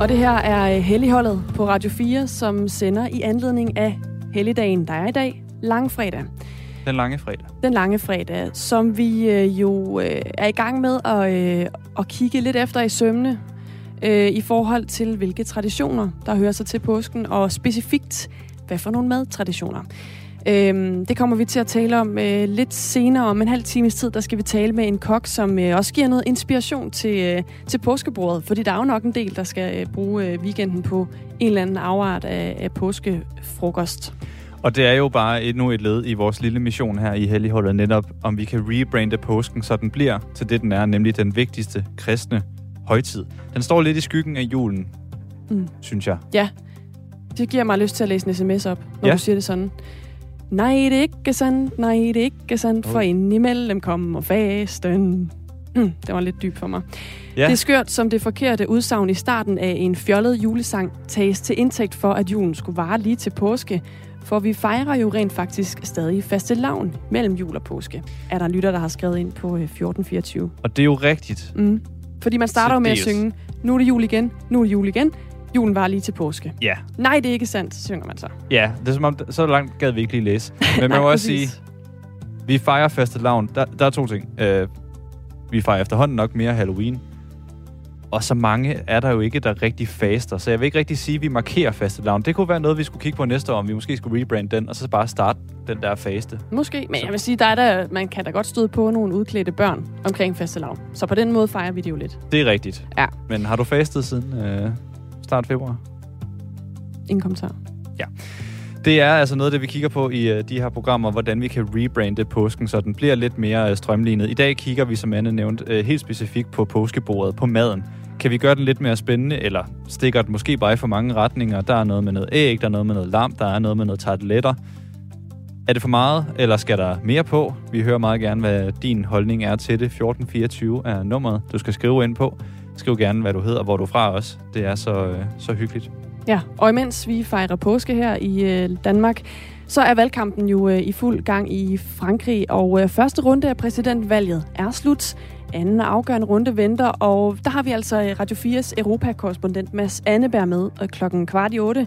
Og det her er øh, Helligholdet på Radio 4, som sender i anledning af Helligdagen, der er i dag, langfredag. Den lange fredag. Den lange fredag, som vi øh, jo øh, er i gang med at, øh, at kigge lidt efter i sømne øh, i forhold til, hvilke traditioner, der hører sig til påsken, og specifikt, hvad for nogle madtraditioner. Øhm, det kommer vi til at tale om øh, lidt senere. Om en halv times tid, der skal vi tale med en kok, som øh, også giver noget inspiration til, øh, til påskebordet. Fordi der er jo nok en del, der skal øh, bruge øh, weekenden på en eller anden afart af, af påskefrokost. Og det er jo bare endnu et led i vores lille mission her i Helligholdet, netop om vi kan rebrande påsken, så den bliver til det, den er, nemlig den vigtigste kristne højtid. Den står lidt i skyggen af julen, mm. synes jeg. Ja, det giver mig lyst til at læse en sms op, når ja. du siger det sådan. Nej, det er ikke sandt, nej, det er ikke sandt, for indimellem kommer fasten. Mm, det var lidt dyb for mig. Ja. Det er skørt, som det forkerte udsagn i starten af en fjollet julesang tages til indtægt for, at julen skulle vare lige til påske. For vi fejrer jo rent faktisk stadig faste lavn mellem jul og påske. Er der lytter, der har skrevet ind på 1424. Øh, og det er jo rigtigt. Mm. Fordi man starter jo med at synge, nu er det jul igen, nu er det jul igen. Julen var lige til påske. Ja. Nej, det er ikke sandt, synger man så. Ja, det er som om, så langt gad vi ikke lige læse. Men man må også sige, vi fejrer faste lavn. Der, der er to ting. Uh, vi fejrer efterhånden nok mere Halloween. Og så mange er der jo ikke, der rigtig faster. Så jeg vil ikke rigtig sige, at vi markerer faste lavn. Det kunne være noget, vi skulle kigge på næste år, om vi måske skulle rebrande den, og så bare starte den der faste. Måske, men jeg vil sige, der er der, man kan da godt støde på nogle udklædte børn omkring faste lavn. Så på den måde fejrer vi det jo lidt. Det er rigtigt. Ja. Men har du fastet siden øh, start februar? Ingen kommentar. Ja. Det er altså noget af det, vi kigger på i uh, de her programmer, hvordan vi kan rebrande påsken, så den bliver lidt mere uh, strømlignet. I dag kigger vi, som Anne nævnt, uh, helt specifikt på påskebordet, på maden. Kan vi gøre den lidt mere spændende, eller stikker den måske bare i for mange retninger? Der er noget med noget æg, der er noget med noget lam, der er noget med noget tarteletter. Er det for meget, eller skal der mere på? Vi hører meget gerne, hvad din holdning er til det. 1424 er nummeret, du skal skrive ind på. Skriv gerne, hvad du hedder, hvor du er fra os. Det er så, øh, så hyggeligt. Ja, og imens vi fejrer påske her i øh, Danmark, så er valgkampen jo øh, i fuld gang i Frankrig, og øh, første runde af præsidentvalget er slut. Anden afgørende runde venter, og der har vi altså øh, Radio 4's Europakorrespondent Mads Anneberg med øh, klokken kvart i otte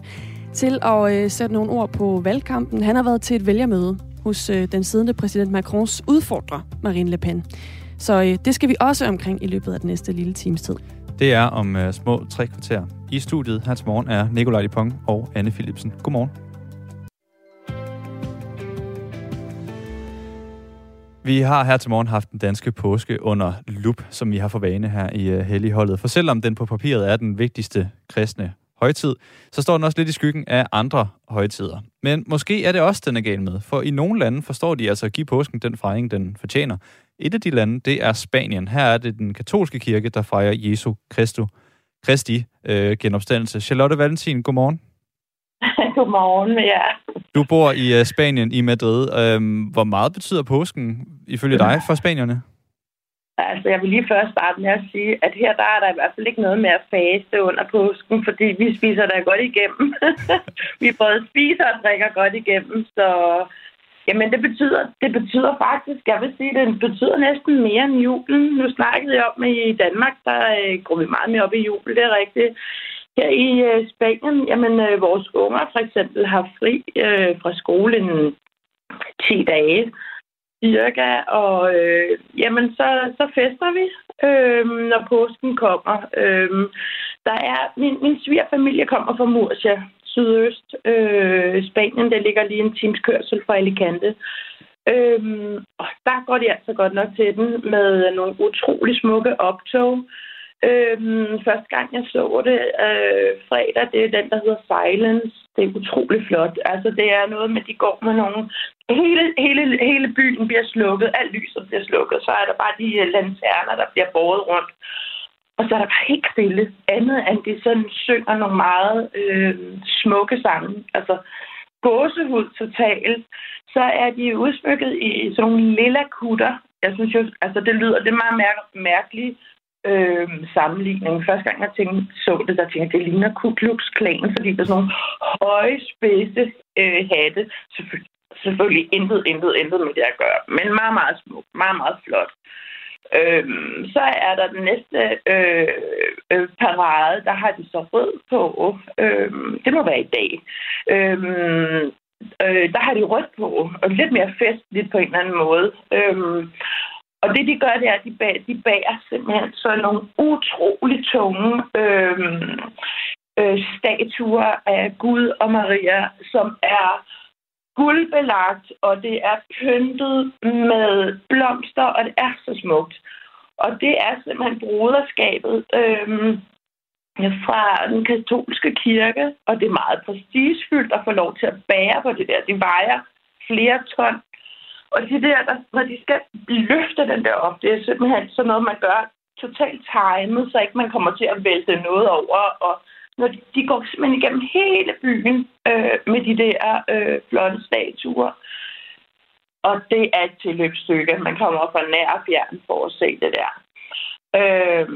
til at øh, sætte nogle ord på valgkampen. Han har været til et vælgermøde hos øh, den siddende præsident Macrons udfordrer, Marine Le Pen. Så øh, det skal vi også omkring i løbet af den næste lille times tid. Det er om øh, små tre kvarter. I studiet her til morgen er Nikolaj Dupont og Anne Philipsen. Godmorgen. Vi har her til morgen haft den danske påske under lup, som vi har for vane her i øh, Helligholdet. For selvom den på papiret er den vigtigste kristne højtid, så står den også lidt i skyggen af andre højtider. Men måske er det også, den er gal med, for i nogle lande forstår de altså at give påsken den fejring, den fortjener. Et af de lande, det er Spanien. Her er det den katolske kirke, der fejrer Jesu Christu, Christi øh, genopstandelse. Charlotte Valentin, godmorgen. godmorgen, ja. Du bor i uh, Spanien, i Madrid. Øhm, hvor meget betyder påsken ifølge dig for spanierne? Altså, jeg vil lige først starte med at sige, at her der er der i hvert fald ikke noget med at faste under påsken, fordi vi spiser der godt igennem. vi både spiser og drikker godt igennem, så Jamen, det betyder, det betyder faktisk, jeg vil sige, det betyder næsten mere end julen. Nu snakkede jeg om, at i Danmark, der øh, går vi meget mere op i jul, det er rigtigt. Her i øh, Spanien, jamen, øh, vores unger for eksempel har fri øh, fra skolen 10 dage cirka, og øh, jamen, så, så fester vi, øh, når påsken kommer. Øh, der er, min, min svigerfamilie kommer fra Murcia, sydøst øh, Spanien. Der ligger lige en times kørsel fra Alicante. Øhm, og der går de altså godt nok til den med nogle utrolig smukke optog. Øhm, første gang jeg så det øh, fredag, det er den, der hedder Silence. Det er utrolig flot. Altså, det er noget med, at de går med nogle... Hele, hele, hele byen bliver slukket. Alt lyset bliver slukket. Så er der bare de lanterner, der bliver båret rundt. Og så er der bare helt stille. Andet end de sådan synger nogle meget øh, smukke sange. Altså gåsehud totalt. Så er de udsmykket i sådan nogle lilla kutter. Jeg synes jo, altså det lyder, det er meget mær- mærkeligt øh, sammenligning. Første gang jeg tænkte, så det, der tænkte jeg, det ligner Ku Klux Klan, fordi der er sådan nogle høje, spidse øh, hatte. Selvfølgelig, selvfølgelig intet, intet, intet med det at gøre. Men meget, meget smuk. Meget, meget flot. Øh, så er der den næste øh, øh, parade, der har de så rød på. Øh, det må være i dag. Øh, øh, der har de rødt på, og lidt mere festligt på en eller anden måde. Øhm, og det, de gør, det er, at de, bag, de bager simpelthen sådan nogle utrolig tunge øh, øh, statuer af Gud og Maria, som er guldbelagt, og det er pyntet med blomster, og det er så smukt. Og det er simpelthen broderskabet øh, fra den katolske kirke, og det er meget prestigefyldt at få lov til at bære på det der. Det vejer flere ton. Og det der, der, når de skal løfte den der op, det er simpelthen sådan noget, man gør totalt timet, så ikke man kommer til at vælte noget over. Og når de, de går simpelthen igennem hele byen øh, med de der øh, flotte statuer. Og det er et tilløbsstykke. Man kommer fra nær og fjern for at se det der. Øh,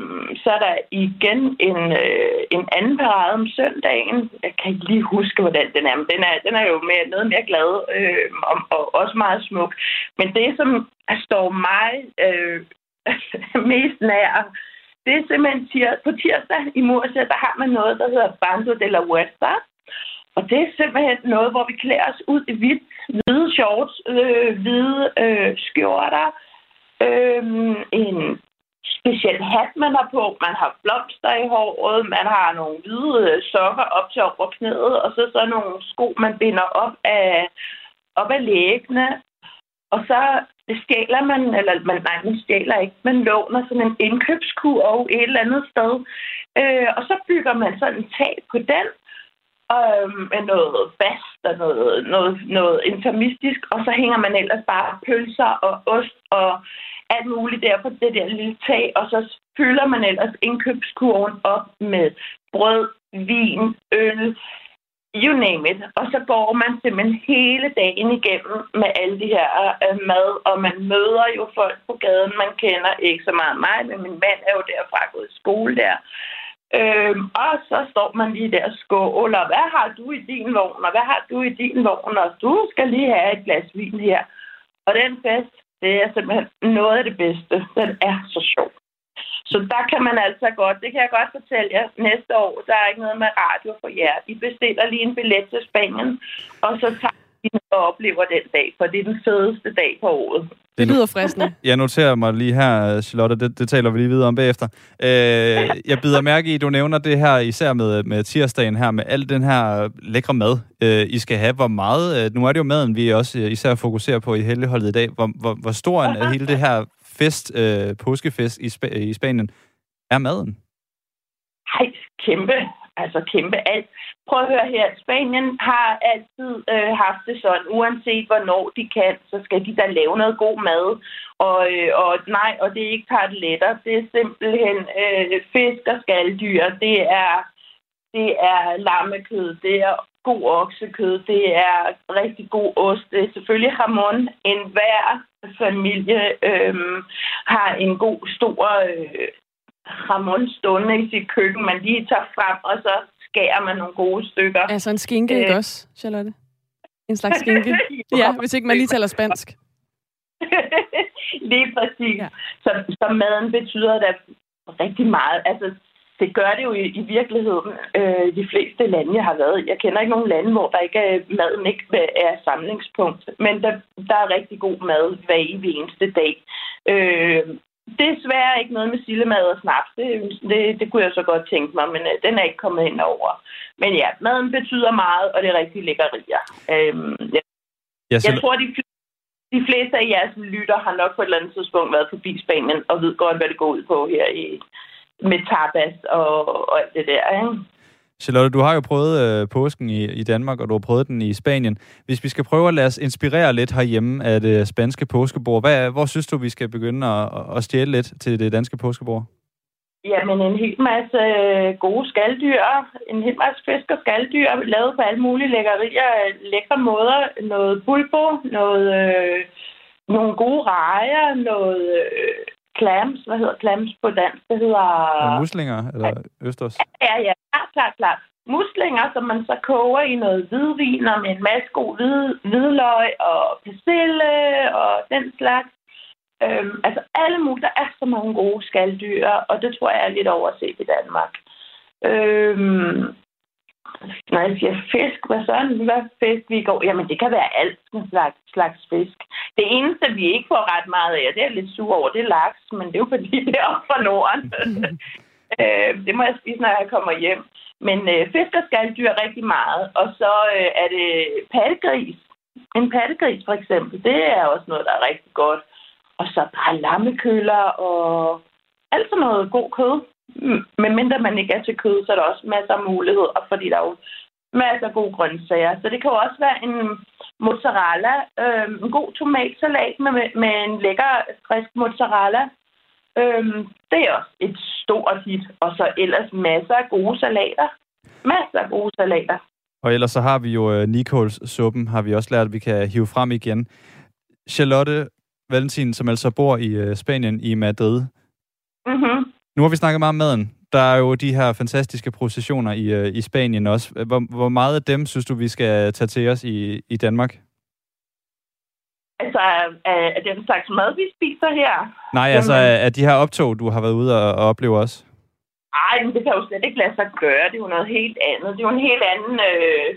så er der igen en, øh, en anden parade om søndagen. Jeg kan ikke lige huske, hvordan den er, men den er, den er jo mere, noget mere glad øh, og, og også meget smuk. Men det, som står mig øh, mest nær, det er simpelthen tir på tirsdag i Murcia, der har man noget, der hedder Bando de la Huerta. Og det er simpelthen noget, hvor vi klæder os ud i hvidt, hvide shorts, øh, hvide øh, skjorter, øh, en speciel hat, man har på. Man har blomster i håret, man har nogle hvide øh, sokker op til over knæet, og så så nogle sko, man binder op af, op af læggene. Og så stjæler man, eller man, nej, man stjæler ikke, man låner sådan en indkøbskurv et eller andet sted. Øh, og så bygger man sådan en tag på den, øh, med noget bast og noget, noget, noget intermistisk, og så hænger man ellers bare pølser og ost og alt muligt der på det der lille tag, og så fylder man ellers indkøbskurven op med brød, vin, øl, you name it. Og så går man simpelthen hele dagen igennem med alle de her øh, mad, og man møder jo folk på gaden, man kender ikke så meget mig, men min mand er jo derfra gået i skole der. Øhm, og så står man lige der og skåler. Hvad har du i din vogn, og hvad har du i din vogn, og du skal lige have et glas vin her. Og den fest, det er simpelthen noget af det bedste. Den er så sjov. Så der kan man altså godt, det kan jeg godt fortælle jer, næste år, der er ikke noget med radio for jer. I bestiller lige en billet til Spanien, og så tager I og oplever den dag, for det er den fedeste dag på året. Det lyder fristende. Jeg noterer mig lige her, Charlotte, det, det taler vi lige videre om bagefter. Øh, jeg bider mærke i, at du nævner det her, især med, med tirsdagen her, med al den her lækre mad, øh, I skal have. Hvor meget, øh, nu er det jo maden, vi også øh, især fokuserer på i helligholdet i dag. Hvor, hvor, hvor stor en af hele det her fest, øh, påskefest i, Sp- i Spanien, er maden? Hej, kæmpe. Altså kæmpe alt. Prøv at høre her. Spanien har altid øh, haft det sådan, uanset hvornår de kan, så skal de da lave noget god mad. Og, øh, og nej, og det er ikke tarteletter. Det er simpelthen øh, fisk og skalddyr. Det er, det er lammekød. Det er god oksekød. Det er rigtig god ost. Det er selvfølgelig hamon. En hver familie øh, har en god, stor øh, hamon stående i sit køkken, man lige tager frem, og så skærer man nogle gode stykker. Altså en skinke, øh. ikke også, Charlotte? En slags skinke. ja, hvis ikke man lige taler spansk. lige præcis. Ja. Så, så maden betyder da rigtig meget. Altså, det gør det jo i, i virkeligheden øh, de fleste lande, jeg har været i. Jeg kender ikke nogen lande, hvor der ikke er, maden ikke er samlingspunkt. Men der, der er rigtig god mad hver eneste dag. Øh, Desværre ikke noget med sillemad og snaps. Det, det, det kunne jeg så godt tænke mig, men øh, den er ikke kommet ind over. Men ja, maden betyder meget, og det er rigtig lækkerier. Øhm, ja. jeg, jeg tror, de, de fleste af jeres lytter har nok på et eller andet tidspunkt været forbi Spanien og ved godt, hvad det går ud på her i, med tapas og, og alt det der. Ikke? Charlotte, du har jo prøvet øh, påsken i, i Danmark, og du har prøvet den i Spanien. Hvis vi skal prøve at lade os inspirere lidt herhjemme af det spanske påskebord, hvad, hvor synes du, vi skal begynde at, at stjæle lidt til det danske påskebord? Jamen, en hel masse øh, gode skalddyr, en hel masse fisk og skalddyr, lavet på alle mulige lækkerier, øh, lækre måder. Noget bulbo, noget, øh, nogle gode rejer, noget øh, clams, hvad hedder clams på dansk? Det hedder... Ja, muslinger, eller østers? Ja, ja, klart, klart, klart. Muslinger, som man så koger i noget hvidvin og med en masse god hvid, hvidløg og persille og den slags. Øhm, altså alle mulige, der er så mange gode skalddyr, og det tror jeg er lidt overset i Danmark. Øhm, når jeg siger fisk, hvad så? Hvad fisk vi går? Jamen, det kan være alt slags, slags fisk. Det eneste, vi ikke får ret meget af, det er lidt sur over, det er laks, men det er jo fordi, det er op fra Norden. øh, det må jeg spise, når jeg kommer hjem. Men øh, fisk og skalddyr rigtig meget. Og så øh, er det pattegris. En pattegris for eksempel, det er også noget, der er rigtig godt. Og så bare lammekøller og alt sådan noget god kød. Men mindre man ikke er til kød, så er der også masser af muligheder, fordi der er jo masser af gode grøntsager. Så det kan jo også være en mozzarella, øh, en god tomatsalat med, med en lækker, frisk mozzarella. Øh, det er også et stort hit. Og så ellers masser af gode salater. Masser af gode salater. Og ellers så har vi jo uh, Nicols-suppen, har vi også lært, at vi kan hive frem igen. Charlotte Valentin, som altså bor i uh, Spanien, i Madrid. Mm-hmm. Nu har vi snakket meget om maden. Der er jo de her fantastiske processioner i, uh, i Spanien også. Hvor, hvor meget af dem synes du, vi skal tage til os i, i Danmark? Altså, er, er den slags mad, vi spiser her? Nej, altså er de her optog, du har været ude og, og opleve også? Ej, men det kan jo slet ikke lade sig gøre. Det er jo noget helt andet. Det er jo en helt anden... Øh,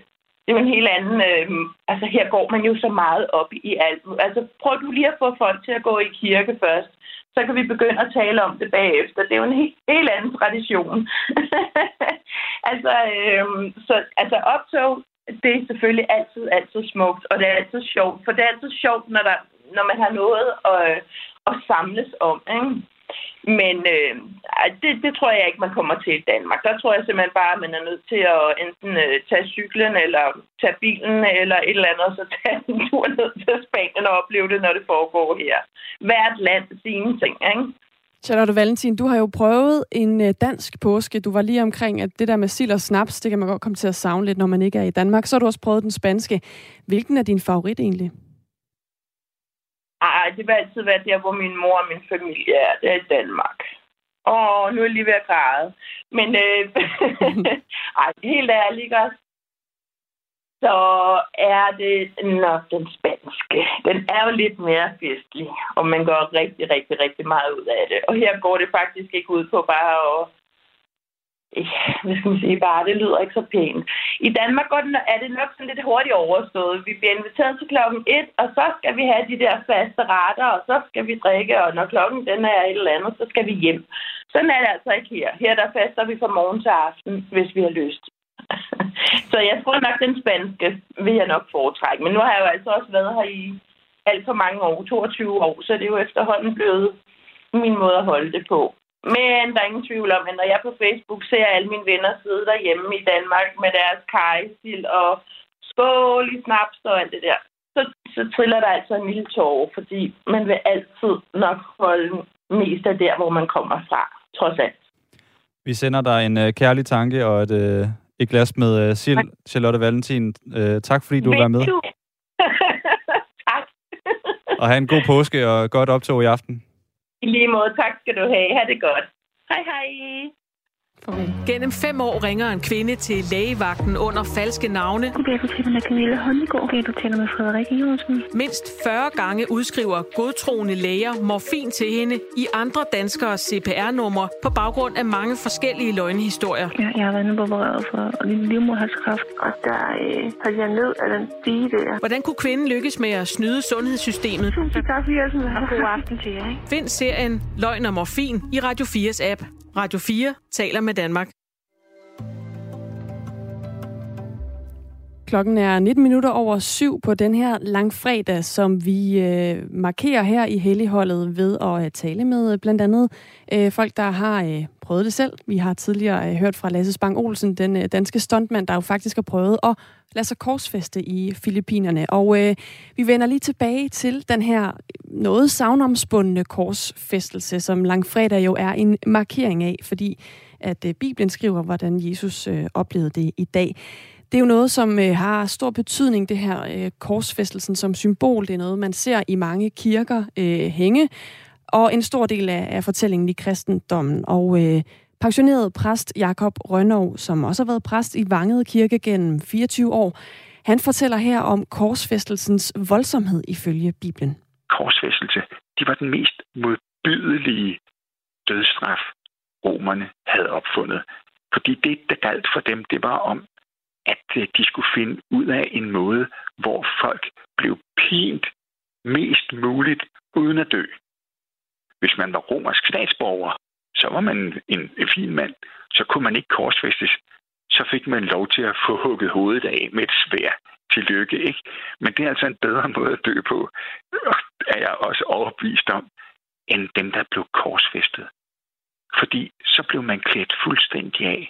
det er jo en helt anden... Øh, altså, her går man jo så meget op i alt. Altså, prøv du lige at få folk til at gå i kirke først. Så kan vi begynde at tale om det bagefter. Det er jo en helt, helt anden tradition. altså, øhm, så, altså, optog, det er selvfølgelig altid, altid smukt. Og det er altid sjovt. For det er altid sjovt, når, der, når man har noget at, at samles om. Ikke? Men øh, det, det tror jeg ikke, man kommer til i Danmark. Der tror jeg simpelthen bare, at man er nødt til at enten øh, tage cyklen, eller tage bilen, eller et eller andet, og så tage en tur ned til Spanien og opleve det, når det foregår her. Hvert land sine ting, ikke? Charlotte Valentin, du har jo prøvet en øh, dansk påske. Du var lige omkring, at det der med sild og snaps, det kan man godt komme til at savne lidt, når man ikke er i Danmark. Så har du også prøvet den spanske. Hvilken er din favorit egentlig? Ej, det vil altid være der, hvor min mor og min familie er. Det er i Danmark. Åh, nu er jeg lige ved at græde. Men øh, ej, helt ærligt, også, så er det nok den spanske. Den er jo lidt mere festlig, og man går rigtig, rigtig, rigtig meget ud af det. Og her går det faktisk ikke ud på bare at hvad skal man sige, bare det lyder ikke så pænt. I Danmark går det, er det nok sådan lidt hurtigt overstået. Vi bliver inviteret til klokken 1, og så skal vi have de der faste retter, og så skal vi drikke, og når klokken den er et eller andet, så skal vi hjem. Sådan er det altså ikke her. Her der faster vi fra morgen til aften, hvis vi har lyst. så jeg tror nok, den spanske vil jeg nok foretrække. Men nu har jeg jo altså også været her i alt for mange år, 22 år, så det er jo efterhånden blevet min måde at holde det på. Men der er ingen tvivl om, at når jeg på Facebook ser alle mine venner sidde derhjemme i Danmark med deres kajstil og skål i snaps og alt det der, så, så triller der altså en lille tårer, fordi man vil altid nok holde mest af der, hvor man kommer fra, trods alt. Vi sender dig en uh, kærlig tanke og et, uh, et glas med uh, sild, Charlotte Valentin. Uh, tak fordi du var med. tak. og have en god påske og godt optog i aften. I lige måde, tak skal du have. Ha' det godt. Hej hej. Gennem fem år ringer en kvinde til lægevagten under falske navne. Goddag, du taler med Camilla Holmgaard. Goddag, du taler med Frederik Iversen. Mindst 40 gange udskriver godtroende læger morfin til hende i andre danskere CPR-numre på baggrund af mange forskellige løgnehistorier. Ja, jeg har været inde opereret for livmoderhalskræft, og der øh, faldt jeg ned af den stige der. Hvordan kunne kvinden lykkes med at snyde sundhedssystemet? Tusind tak for hjælpen, og god aften til jer. Ikke? Find serien Løgn og Morfin i Radio 4's app. Radio 4 taler med Danmark. Klokken er 19 minutter over syv på den her langfredag, som vi øh, markerer her i Helligholdet ved at øh, tale med øh, blandt andet øh, folk, der har øh, prøvet det selv. Vi har tidligere øh, hørt fra Lasse Spang Olsen, den øh, danske stuntmand, der jo faktisk har prøvet at lade sig korsfeste i Filippinerne. Og øh, vi vender lige tilbage til den her noget savnomspundne korsfæstelse, som langfredag jo er en markering af, fordi at øh, Bibelen skriver, hvordan Jesus øh, oplevede det i dag. Det er jo noget, som øh, har stor betydning, det her øh, korsfæstelsen som symbol. Det er noget, man ser i mange kirker øh, hænge, og en stor del af, af fortællingen i kristendommen. Og øh, pensioneret præst Jakob Rønnow, som også har været præst i Vangede Kirke gennem 24 år, han fortæller her om korsfæstelsens voldsomhed ifølge Bibelen. Korsfæstelse, det var den mest modbydelige dødsstraf, romerne havde opfundet. Fordi det, der galt for dem, det var om, at øh, de skulle finde ud af en måde, hvor folk blev pint mest muligt uden at dø. Hvis man var romersk statsborger, så var man en, en fin mand. Så kunne man ikke korsfæstes. Så fik man lov til at få hugget hovedet af med et svær. Tillykke, ikke? Men det er altså en bedre måde at dø på, er jeg også overbevist om, end dem, der blev korsfæstet. Fordi så blev man klædt fuldstændig af.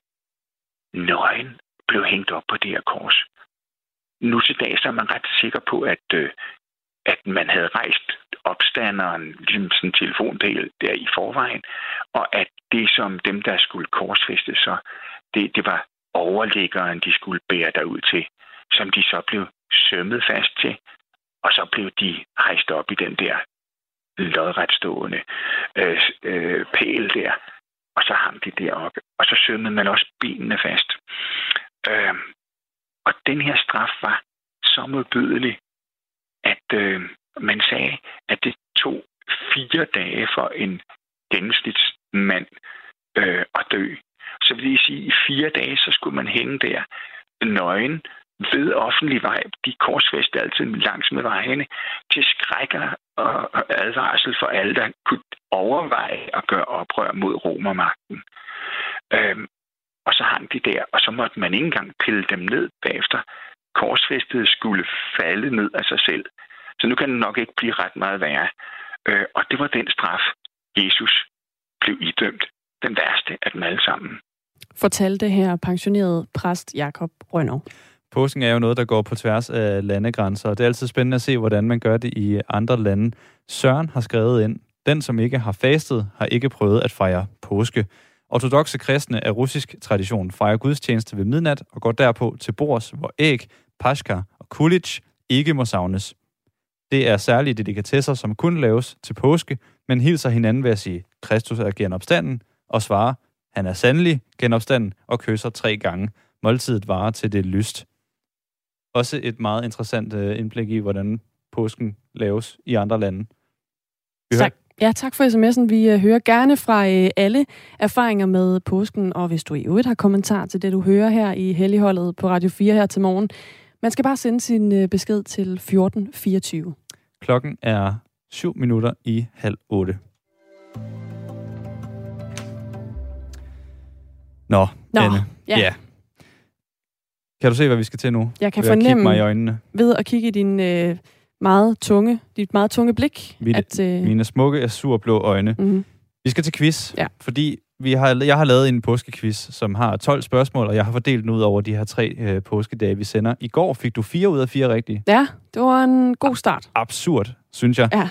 Nøgen blev hængt op på det her kors. Nu til dag så er man ret sikker på, at, øh, at man havde rejst opstanderen ligesom sådan en telefondel der i forvejen, og at det som dem, der skulle korsfeste, så det, det var overliggeren, de skulle bære derud til, som de så blev sømmet fast til, og så blev de rejst op i den der lodretstående øh, øh, pæl der, og så hang de deroppe, og så sømmede man også benene fast. Øh, og den her straf var så modbydelig, at øh, man sagde, at det tog fire dage for en gennemsnitsmand øh, at dø. Så vil det sige, at i fire dage, så skulle man hænge der nøgen ved offentlig vej. De korsfæste altid langs med vejene til skrækker og advarsel for alle, der kunne overveje at gøre oprør mod romermagten. Øhm, og så hang de der, og så måtte man ikke engang pille dem ned bagefter. Korsfæstet skulle falde ned af sig selv. Så nu kan det nok ikke blive ret meget værre. Øh, og det var den straf, Jesus blev idømt. Den værste af dem alle sammen. Fortalte her pensionerede præst Jakob Rønner. Påsken er jo noget, der går på tværs af landegrænser, og det er altid spændende at se, hvordan man gør det i andre lande. Søren har skrevet ind, den som ikke har fastet, har ikke prøvet at fejre påske. Ortodoxe kristne af russisk tradition fejrer gudstjeneste ved midnat og går derpå til bords, hvor æg, paska og kulich ikke må savnes. Det er særlige delikatesser, som kun laves til påske, men hilser hinanden ved at sige, Kristus er genopstanden, og svarer, han er sandelig genopstanden, og kysser tre gange. Måltidet varer til det lyst. Også et meget interessant øh, indblik i, hvordan påsken laves i andre lande. Vi tak. Ja, tak for sms'en. Vi øh, hører gerne fra øh, alle erfaringer med påsken, og hvis du i øvrigt har kommentar til det, du hører her i Helligholdet på Radio 4 her til morgen, man skal bare sende sin øh, besked til 1424. Klokken er 7 minutter i halv 8. Nå, Nå Anne. Ja. ja. Kan du se, hvad vi skal til nu? Jeg kan ved fornemme mig i øjnene. ved at kigge i din øh, meget tunge, dit meget tunge blik. Mine, at, øh... mine smukke, azurblå øjne. Mm-hmm. Vi skal til quiz, ja. fordi vi har, jeg har lavet en påskequiz, som har 12 spørgsmål, og jeg har fordelt den ud over de her tre øh, påskedage, vi sender. I går fik du fire ud af fire rigtige. Ja, det var en god start. Absurd, synes jeg. Ja.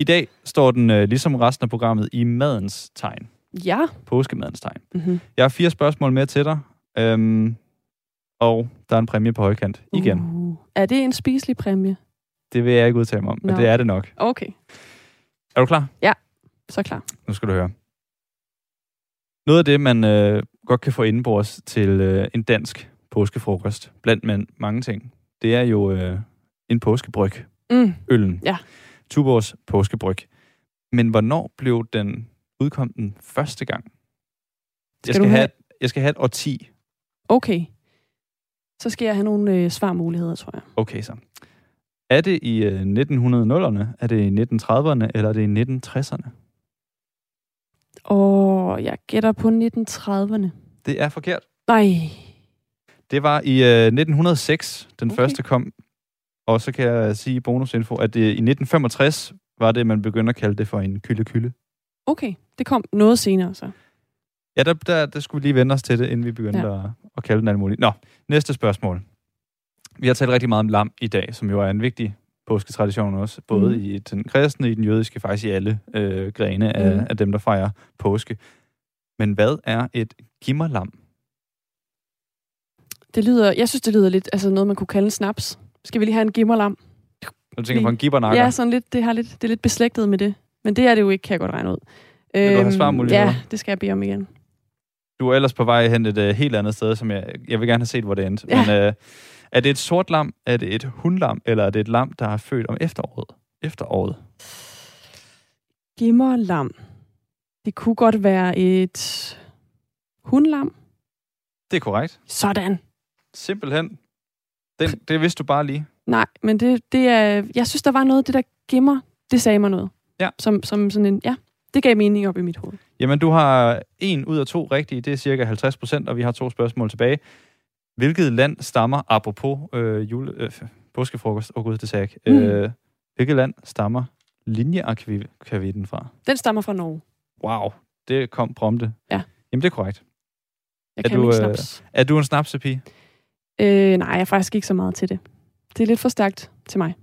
I dag står den, øh, ligesom resten af programmet, i madens tegn. Ja. Påskemadens tegn. Mm-hmm. Jeg har fire spørgsmål med til dig, øhm, og der er en præmie på højkant igen. Uh. Er det en spiselig præmie? Det vil jeg ikke udtale mig om, men no. det er det nok. Okay. Er du klar? Ja, så klar. Nu skal du høre. Noget af det, man øh, godt kan få indenbords til øh, en dansk påskefrokost, blandt man mange ting, det er jo øh, en påskebryg. Mm. Øllen. Ja. Tuborgs påskebryg. Men hvornår blev den udkom den første gang? Skal jeg, skal have... have, jeg skal have et årti. Okay. Så skal jeg have nogle øh, svarmuligheder, tror jeg. Okay, så. Er det i øh, 1900'erne, er det i 1930'erne, eller er det i 1960'erne? Og jeg gætter på 1930'erne. Det er forkert. Nej. Det var i øh, 1906, den okay. første kom. Og så kan jeg sige bonusinfo, at det, i 1965 var det, man begyndte at kalde det for en kylde-kylde. Okay, det kom noget senere så. Ja, der, der, der skulle vi lige vende os til det, inden vi begyndte ja. at, at kalde den alt muligt. Nå, næste spørgsmål. Vi har talt rigtig meget om lam i dag, som jo er en vigtig påsketradition også, både mm. i den kristne, i den jødiske, faktisk i alle øh, grene af, mm. af dem, der fejrer påske. Men hvad er et gimmerlam? Det lyder, jeg synes, det lyder lidt altså noget, man kunne kalde en snaps. Skal vi lige have en gimmerlam? Du tænker på en gibbernakker? Ja, sådan lidt, det, har lidt, det er lidt beslægtet med det. Men det er det jo ikke, kan jeg godt regne ud. Vil du have Øhm, svarmuligheder? Ja, det skal jeg bede om igen. Du er ellers på vej hen et uh, helt andet sted, som jeg, jeg vil gerne have set, hvor det endte. Ja. Men uh, er det et sort lam, er det et hundlam, eller er det et lam, der er født om efteråret? Efteråret. skimmerlam. Det kunne godt være et hundlam. Det er korrekt. Sådan. Simpelthen. Den, det vidste du bare lige. Nej, men det, det er... Jeg synes, der var noget det der gemmer. Det sagde mig noget. Ja. Som, som sådan en... Ja, det gav mening op i mit hoved. Jamen, du har en ud af to rigtige. Det er cirka 50 procent, og vi har to spørgsmål tilbage. Hvilket land stammer, apropos øh, jule, øh, påskefrokost, åh oh, gud, det sagde jeg ikke. Mm. Øh, hvilket land stammer linjeakvavitten fra? Den stammer fra Norge. Wow, det kom prompte. Ja. Jamen, det er korrekt. Jeg Er kan du, ikke øh, snaps. Er du en snapsepige? Øh, nej, jeg er faktisk ikke så meget til det. Det er lidt for stærkt til mig.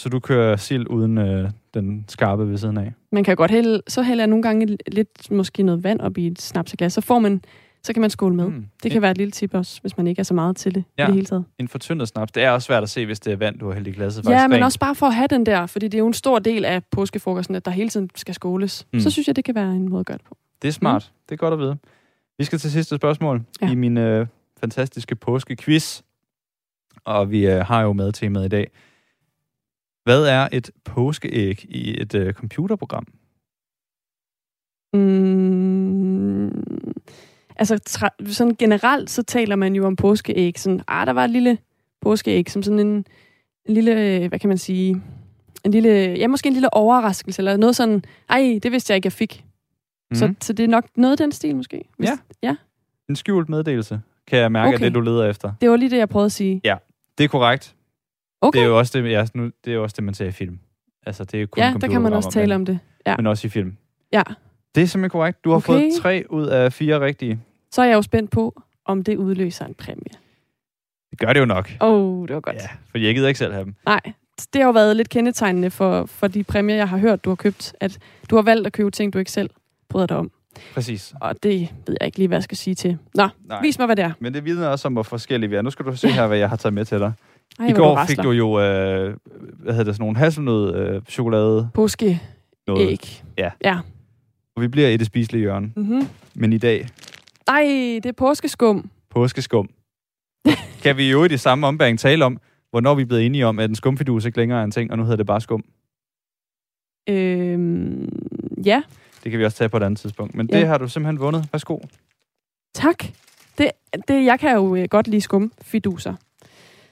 Så du kører sild uden øh, den skarpe ved siden af? Man kan godt hælde, så hælder jeg nogle gange lidt, måske noget vand op i et snapseglas, så får man, så kan man skåle med. Mm. Det kan være et lille tip også, hvis man ikke er så meget til det Ja. i det hele taget. En fortyndet snaps. Det er også svært at se, hvis det er vand, du har hældt i glasset. Ja, men rent. også bare for at have den der, fordi det er jo en stor del af påskefrokosten, at der hele tiden skal skåles. Mm. Så synes jeg, det kan være en måde at gøre det på. Det er smart. Mm. Det er godt at vide. Vi skal til sidste spørgsmål ja. Ja. i min øh, fantastiske påskequiz. Og vi øh, har jo med temaet i dag. Hvad er et påskeæg i et øh, computerprogram? Mm, altså, tra- sådan generelt, så taler man jo om påskeæg. Sådan, ah, der var et lille påskeæg, som sådan en, en lille, øh, hvad kan man sige, en lille, ja, måske en lille overraskelse, eller noget sådan, ej, det vidste jeg ikke, jeg fik. Mm. Så, så det er nok noget af den stil, måske. Hvis, Ja. ja. En skjult meddelelse, kan jeg mærke, okay. At det, du leder efter. Det var lige det, jeg prøvede at sige. Det er korrekt. Okay. Det er jo også det, ja, nu, det er jo også det man ser i film. Altså, det er kun ja, der kan man også tale om det. Ja. Men også i film. ja. Det er simpelthen korrekt. Du har Okay. fået tre ud af fire rigtige. Så er jeg jo spændt på, om det udløser en præmie. Det gør det jo nok. Åh, oh, det var godt. Ja, for jeg gider ikke selv have dem. Nej, det har jo været lidt kendetegnende for, for de præmier, jeg har hørt, du har købt, at du har valgt at købe ting, du ikke selv bryder dig om. Præcis. Og det ved jeg ikke lige, hvad jeg skal sige til. Nå, Nej. vis mig, hvad det er. Men det vidner også om, hvor forskellige vi er. Nu skal du se her, hvad jeg har taget med til dig. Ej, I går fik du jo, øh, hvad hedder det, sådan nogle hasselnød øh, chokolade Påske noget. æg. Ja. Ja. Og vi bliver i det spiselige hjørne. Mm-hmm. Men i dag, Ej, det er påskeskum. påskeskum. kan vi jo i det samme ombæring tale om, hvornår vi er blevet enige om, at en skumfidus ikke længere er en ting, og nu hedder det bare skum. Øhm, ja, Det kan vi også tage på et andet tidspunkt. Men Ja. det har du simpelthen vundet. Værsgo. tak. Det, det, jeg kan jo øh, godt lide skumfiduser.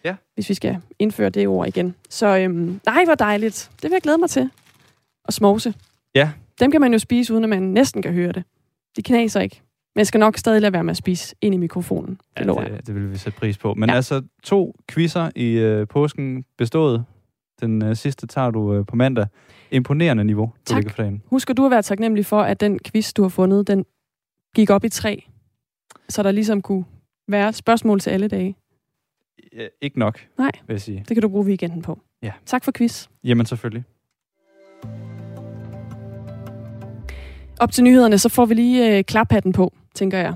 Ja. Hvis vi skal indføre det ord igen. Så øhm, nej, hvor dejligt. Det vil jeg glæde mig til. Og smovse. Ja. Dem kan man jo spise, uden at man næsten kan høre det. De knaser ikke. Men jeg skal nok stadig lade være med at spise ind i mikrofonen. Det lover jeg. det, det vil vi sætte pris på. Men Ja. ja. altså, to quizzer i øh, påsken bestået. Den øh, sidste tager du øh, på mandag. Imponerende niveau, du Tak. ligger for dagen. Husker du at være taknemmelig for, at den quiz, du har fundet, den gik op i tre? Så der ligesom kunne være spørgsmål til alle dage. Ikke nok, Nej. vil jeg sige. Det kan du bruge weekenden på. Ja. Tak for quiz. Jamen selvfølgelig. Op til nyhederne, så får vi lige øh, klaphatten på, tænker jeg.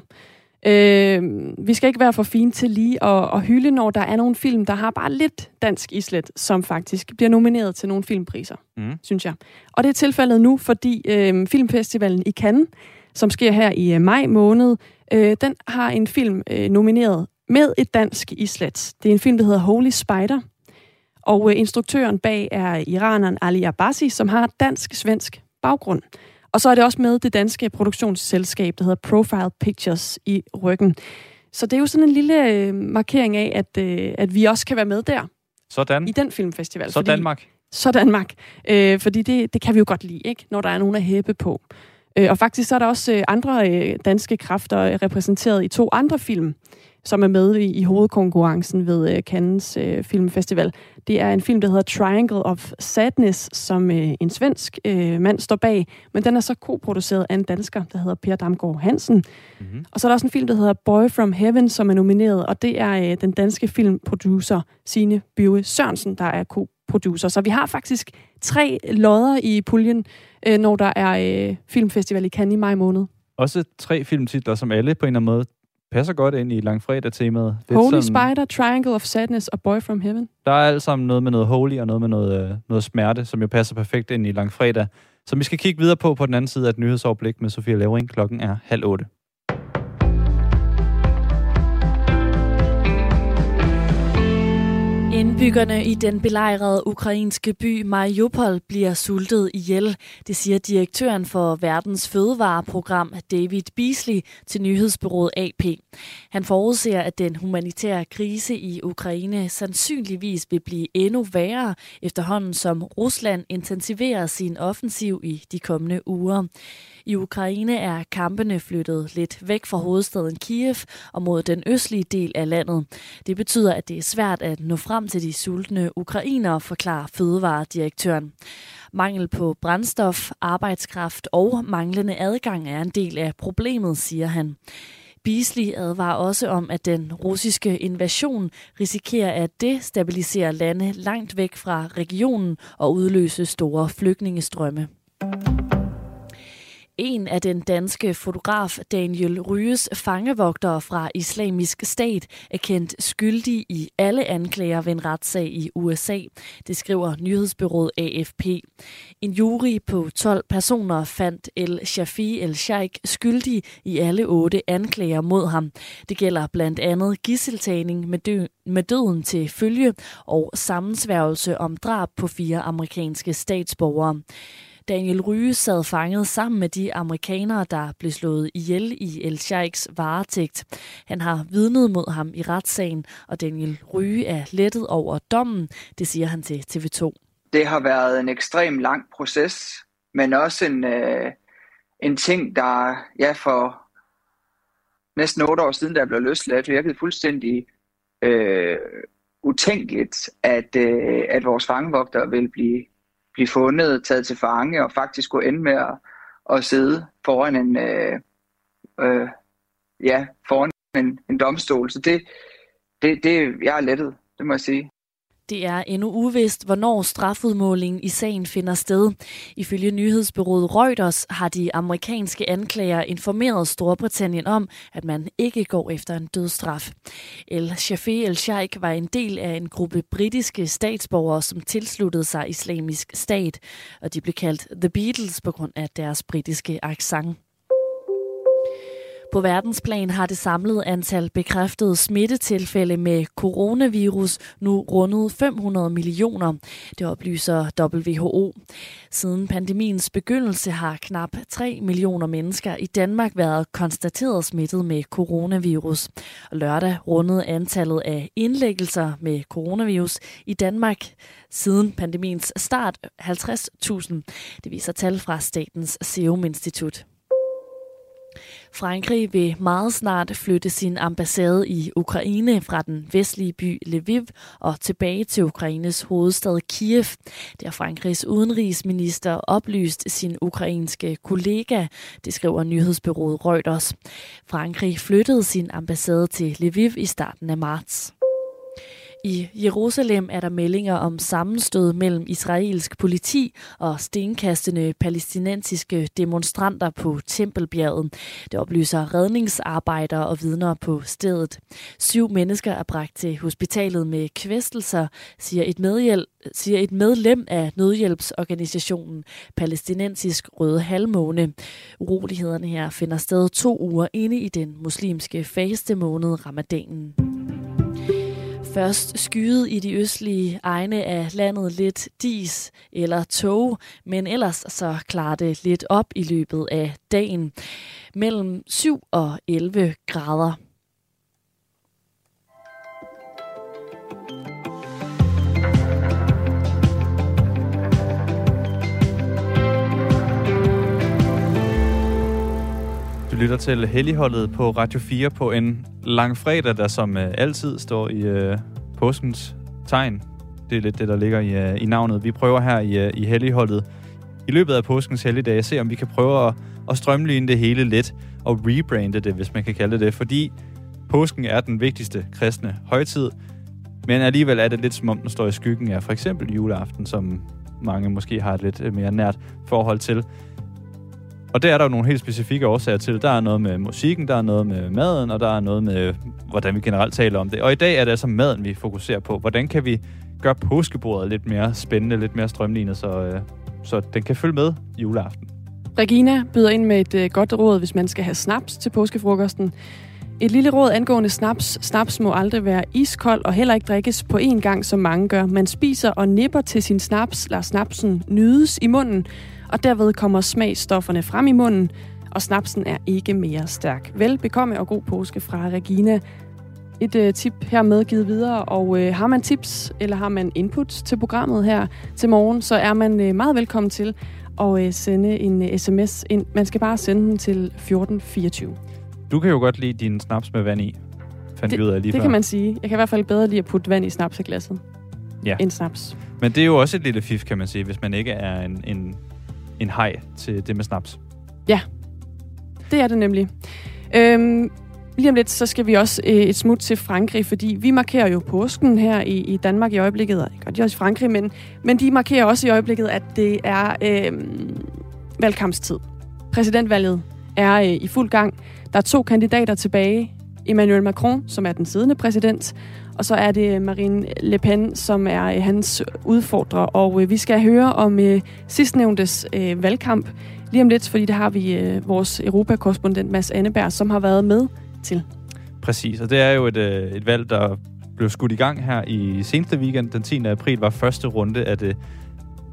Øh, vi skal ikke være for fine til lige at, at hylde, når der er nogle film, der har bare lidt dansk islet, som faktisk bliver nomineret til nogle filmpriser, Mm. synes jeg. Og det er tilfældet nu, fordi øh, Filmfestivalen i Cannes, som sker her i øh, maj måned, øh, den har en film øh, nomineret med et dansk islet. Det er en film, der hedder Holy Spider. Og øh, instruktøren bag er iraneren Ali Abbasi, som har dansk-svensk baggrund. Og så er det også med det danske produktionsselskab, der hedder Profile Pictures i ryggen. Så det er jo sådan en lille øh, markering af, at, øh, at vi også kan være med der, Sådan. i den filmfestival. Så Danmark. Så Danmark. Øh, fordi det, det kan vi jo godt lide, ikke? når der er nogen at hæppe på. Øh, og faktisk så er der også øh, andre øh, danske kræfter repræsenteret i to andre film, som er med i, i hovedkonkurrencen ved øh, Cannes øh, Filmfestival. Det er en film, der hedder Triangle of Sadness, som øh, en svensk øh, mand står bag, men den er så koproduceret af en dansker, der hedder Per Damgaard Hansen. Mm-hmm. Og så er der også en film, der hedder Boy from Heaven, som er nomineret, og det er øh, den danske filmproducer Signe Bjøve Sørensen, der er co-producer. Så vi har faktisk tre lodder i puljen, øh, når der er øh, filmfestival i Cannes i maj måned. Også tre filmtitler, som alle på en eller anden måde passer godt ind i langfredag-temaet. Er Holy sådan- Spider, Triangle of Sadness og Boy from Heaven. Der er alt sammen noget med noget holy og noget med noget, øh, noget smerte, som jo passer perfekt ind i langfredag. Som vi skal kigge videre på på den anden side af et nyhedsoverblik med Sofia Levering. Klokken er halv otte. Indbyggerne i den belejrede ukrainske by Mariupol bliver sultet ihjel. Det siger direktøren for verdens fødevareprogram David Beasley til nyhedsbyrået AP. Han forudser, at den humanitære krise i Ukraine sandsynligvis vil blive endnu værre efterhånden som Rusland intensiverer sin offensiv i de kommende uger. I Ukraine er kampene flyttet lidt væk fra hovedstaden Kiev og mod den østlige del af landet. Det betyder, at det er svært at nå frem til de sultne ukrainere, forklarer fødevaredirektøren. Mangel på brændstof, arbejdskraft og manglende adgang er en del af problemet, siger han. Beasley advarer også om, at den russiske invasion risikerer at destabilisere lande langt væk fra regionen og udløse store flygtningestrømme. En af den danske fotograf Daniel Ryges fangevogtere fra islamisk stat er kendt skyldig i alle anklager ved en retssag i USA. Det skriver nyhedsbyrået AFP. En jury på 12 personer fandt El Shafi El Sheikh skyldig i alle otte anklager mod ham. Det gælder blandt andet gisseltagning med, dø- med døden til følge og sammensværgelse om drab på fire amerikanske statsborgere. Daniel Ryge sad fanget sammen med de amerikanere, der blev slået ihjel i El Sheiks varetægt. Han har vidnet mod ham i retssagen, og Daniel Ryge er lettet over dommen, det siger han til TV2. Det har været en ekstrem lang proces, men også en, øh, en ting, der ja, for næsten otte år siden, der blev løsladt, virkede fuldstændig øh, utænkeligt, at, øh, at vores fangevogter vil blive blive fundet, taget til fange og faktisk gå ende med at, at sidde foran en, øh, øh, ja, foran en, en domstol. Så det, det, det, jeg er lettet, det må jeg sige. Det er endnu uvist, hvornår strafudmålingen i sagen finder sted. Ifølge nyhedsbyrået Reuters har de amerikanske anklager informeret Storbritannien om, at man ikke går efter en dødsstraf. El Shafi El Sheikh var en del af en gruppe britiske statsborgere, som tilsluttede sig islamisk stat, og de blev kaldt The Beatles på grund af deres britiske accent. På verdensplan har det samlede antal bekræftede smittetilfælde med coronavirus nu rundet 500 millioner. Det oplyser WHO. Siden pandemiens begyndelse har knap 3 millioner mennesker i Danmark været konstateret smittet med coronavirus. Og lørdag rundede antallet af indlæggelser med coronavirus i Danmark siden pandemiens start 50.000. Det viser tal fra Statens Serum Institut. Frankrig vil meget snart flytte sin ambassade i Ukraine fra den vestlige by Lviv og tilbage til Ukraines hovedstad Kiev. Det har Frankrigs udenrigsminister oplyst sin ukrainske kollega, det skriver nyhedsbyrået Reuters. Frankrig flyttede sin ambassade til Lviv i starten af marts. I Jerusalem er der meldinger om sammenstød mellem israelsk politi og stenkastende palæstinensiske demonstranter på Tempelbjerget. Det oplyser redningsarbejdere og vidner på stedet. Syv mennesker er bragt til hospitalet med kvæstelser, siger et, medhjælp, siger et medlem af nødhjælpsorganisationen Palæstinensisk Røde Halvmåne. Urolighederne her finder sted to uger inde i den muslimske faste måned ramadanen. Først skyet i de østlige egne af landet lidt dis eller tog, men ellers så klarer det lidt op i løbet af dagen. Mellem 7 og 11 grader. Lytter til Helligholdet på Radio 4 på en lang fredag, der som øh, altid står i øh, påskens tegn. Det er lidt det, der ligger i, øh, i navnet. Vi prøver her i, øh, i Helligholdet i løbet af påskens helligdag at se, om vi kan prøve at, at strømligne det hele lidt og rebrande det, hvis man kan kalde det det. Fordi påsken er den vigtigste kristne højtid, men alligevel er det lidt som om den står i skyggen af for eksempel juleaften, som mange måske har et lidt øh, mere nært forhold til. Og det er der jo nogle helt specifikke årsager til. Der er noget med musikken, der er noget med maden, og der er noget med, hvordan vi generelt taler om det. Og i dag er det altså maden, vi fokuserer på. Hvordan kan vi gøre påskebordet lidt mere spændende, lidt mere strømlignet, så, øh, så den kan følge med juleaften. Regina byder ind med et øh, godt råd, hvis man skal have snaps til påskefrokosten. Et lille råd angående snaps. Snaps må aldrig være iskold og heller ikke drikkes på én gang, som mange gør. Man spiser og nipper til sin snaps, lader snapsen nydes i munden, og derved kommer smagstofferne frem i munden, og snapsen er ikke mere stærk. Velbekomme og god påske fra Regina. Et øh, tip her medgivet videre, og øh, har man tips eller har man input til programmet her til morgen, så er man øh, meget velkommen til at øh, sende en øh, sms ind. Man skal bare sende den til 1424. Du kan jo godt lide din snaps med vand i, fandt Det- vi ud af lige Det før. kan man sige. Jeg kan i hvert fald bedre lide at putte vand i snapseglasset Ja. end snaps. Men det er jo også et lille fif, kan man sige, hvis man ikke er en, en, en hej til det med snaps. Ja, Det er det nemlig. Øhm, lige om lidt, så skal vi også øh, et smut til Frankrig, fordi vi markerer jo påsken her i, i Danmark i øjeblikket, og godt også i Frankrig, men, men de markerer også i øjeblikket, at det er øh, valgkampstid. Præsidentvalget er øh, i fuld gang. Der er to kandidater tilbage. Emmanuel Macron, som er den siddende præsident, og så er det Marine Le Pen, som er øh, hans udfordrer. Og øh, vi skal høre om øh, sidstnævntes øh, valgkamp lige om lidt, fordi der har vi øh, vores europakorrespondent Mads Anneberg, som har været med til. Præcis, og det er jo et, øh, et valg, der blev skudt i gang her i seneste weekend. Den 10. april var første runde af det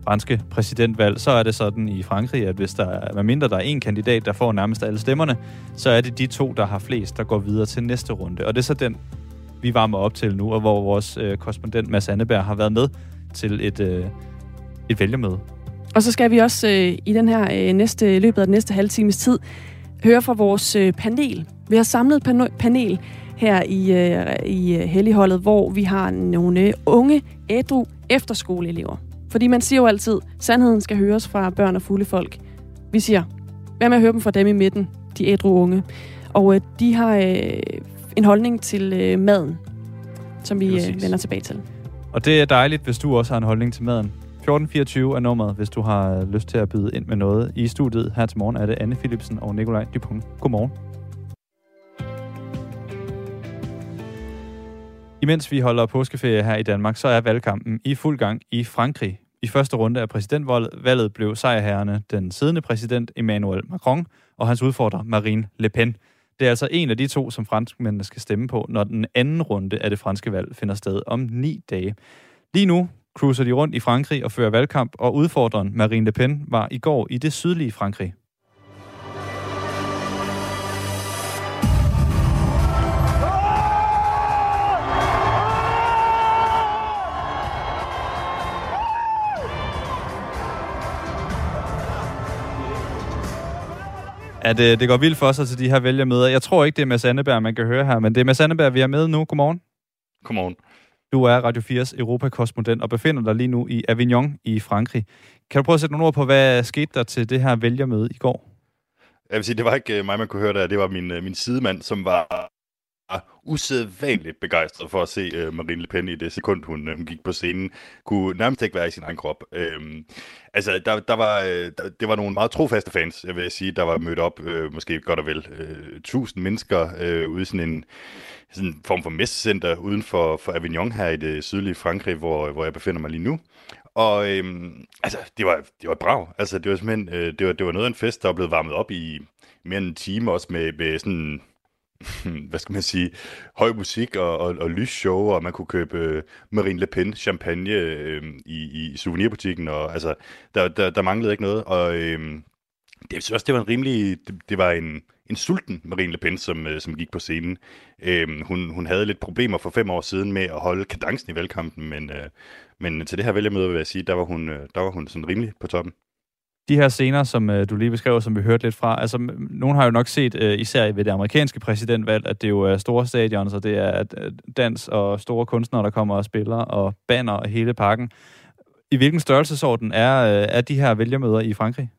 franske præsidentvalg. Så er det sådan i Frankrig, at hvis der er, mindre der er en kandidat, der får nærmest alle stemmerne, så er det de to, der har flest, der går videre til næste runde. Og det er så den, vi varmer op til nu, og hvor vores øh, korrespondent Mads Anneberg har været med til et, øh, et vælgermøde. Og så skal vi også øh, i den her øh, næste løbet af den næste halve times tid høre fra vores øh, panel. Vi har samlet pano- panel her i, øh, i øh, Helligholdet, hvor vi har nogle unge, ædru efterskoleelever. Fordi man siger jo altid, sandheden skal høres fra børn og fulde folk. Vi siger, hvad med at høre dem fra dem i midten, de ædru unge. Og øh, de har øh, en holdning til øh, maden, som vi øh, vender tilbage til. Og det er dejligt, hvis du også har en holdning til maden. 1424 er nummeret, hvis du har lyst til at byde ind med noget. I studiet her til morgen er det Anne Philipsen og Nikolaj Dupont. Godmorgen. Imens vi holder påskeferie her i Danmark, så er valgkampen i fuld gang i Frankrig. I første runde af præsidentvalget blev sejrherrene den siddende præsident Emmanuel Macron og hans udfordrer Marine Le Pen. Det er altså en af de to, som franskmændene skal stemme på, når den anden runde af det franske valg finder sted om ni dage. Lige nu cruiser de rundt i Frankrig og fører valgkamp, og udfordreren Marine Le Pen var i går i det sydlige Frankrig. Ja, det, det går vildt for sig til de her vælgermøder. Jeg tror ikke, det er Mads Anneberg, man kan høre her, men det er Mads Anneberg, vi er med nu. Godmorgen. Godmorgen. Du er Radio 4's Europakorrespondent og befinder dig lige nu i Avignon i Frankrig. Kan du prøve at sætte nogle ord på, hvad skete der til det her vælgermøde i går? Jeg vil sige, det var ikke øh, mig, man kunne høre der. Det var min, øh, min sidemand, som var usædvanligt begejstret for at se øh, Marine Le Pen i det sekund, hun, øh, hun gik på scenen. Kunne nærmest ikke være i sin egen krop. Øh, altså, der, der var, øh, der, det var nogle meget trofaste fans, jeg vil sige, der var mødt op, øh, måske godt og vel, øh, tusind mennesker øh, ude i sådan en sådan en form for messecenter uden for, for Avignon her i det sydlige Frankrig, hvor, hvor jeg befinder mig lige nu. Og øhm, altså, det var, det var et brag. Altså, det var simpelthen, øh, det, var, det var noget af en fest, der var blevet varmet op i mere end en time, også med, med sådan, hvad skal man sige, høj musik og, og, og lysshow, og man kunne købe øh, Marine Le Pen champagne øh, i, i souvenirbutikken, og altså, der, der, der manglede ikke noget, og øh, det, jeg synes også, det var en rimelig, det, det var en, en sulten Marine Le Pen, som, øh, som gik på scenen. Øh, hun, hun havde lidt problemer for fem år siden med at holde kadencen i valgkampen, men, øh, men til det her vælgermøde vil jeg sige, der var hun, øh, der var hun sådan rimelig på toppen. De her scener, som øh, du lige beskrev, som vi hørte lidt fra, altså m- nogen har jo nok set, øh, især ved det amerikanske præsidentvalg, at det jo er store stadions, og det er øh, dans og store kunstnere, der kommer og spiller, og banner og hele pakken. I hvilken størrelsesorden er, øh, er de her vælgermøder i Frankrig?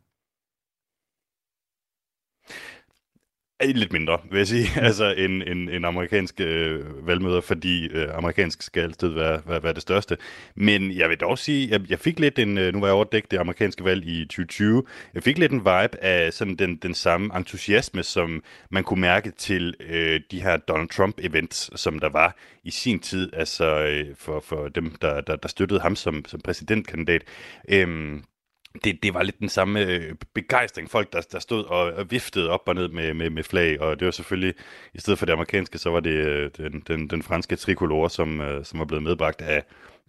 Lidt mindre, vil jeg sige, altså en, en, en amerikansk øh, valgmøder, fordi øh, amerikansk skal altid være, være, være det største. Men jeg vil dog sige, jeg, jeg fik lidt en, øh, nu var jeg overdækket det amerikanske valg i 2020, jeg fik lidt en vibe af sådan den, den samme entusiasme, som man kunne mærke til øh, de her Donald Trump-events, som der var i sin tid, altså øh, for, for dem, der, der, der støttede ham som, som præsidentkandidat. Øhm, det, det var lidt den samme øh, begejstring. Folk, der, der stod og viftede op og ned med, med, med flag, og det var selvfølgelig, i stedet for det amerikanske, så var det øh, den, den, den franske tricolore, som, øh, som var blevet medbragt af,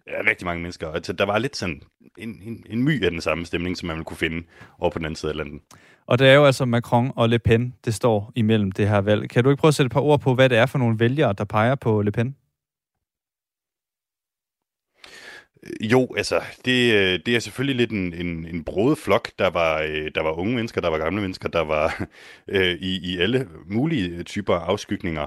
af rigtig mange mennesker. Og altså, der var lidt sådan en, en, en my af den samme stemning, som man ville kunne finde over på den anden side af landet. Og det er jo altså Macron og Le Pen, det står imellem det her valg. Kan du ikke prøve at sætte et par ord på, hvad det er for nogle vælgere, der peger på Le Pen? Jo, altså, det, øh, det er selvfølgelig lidt en, en, en brodet flok. Der var, øh, der var unge mennesker, der var gamle mennesker, der var øh, i, i alle mulige typer afskygninger.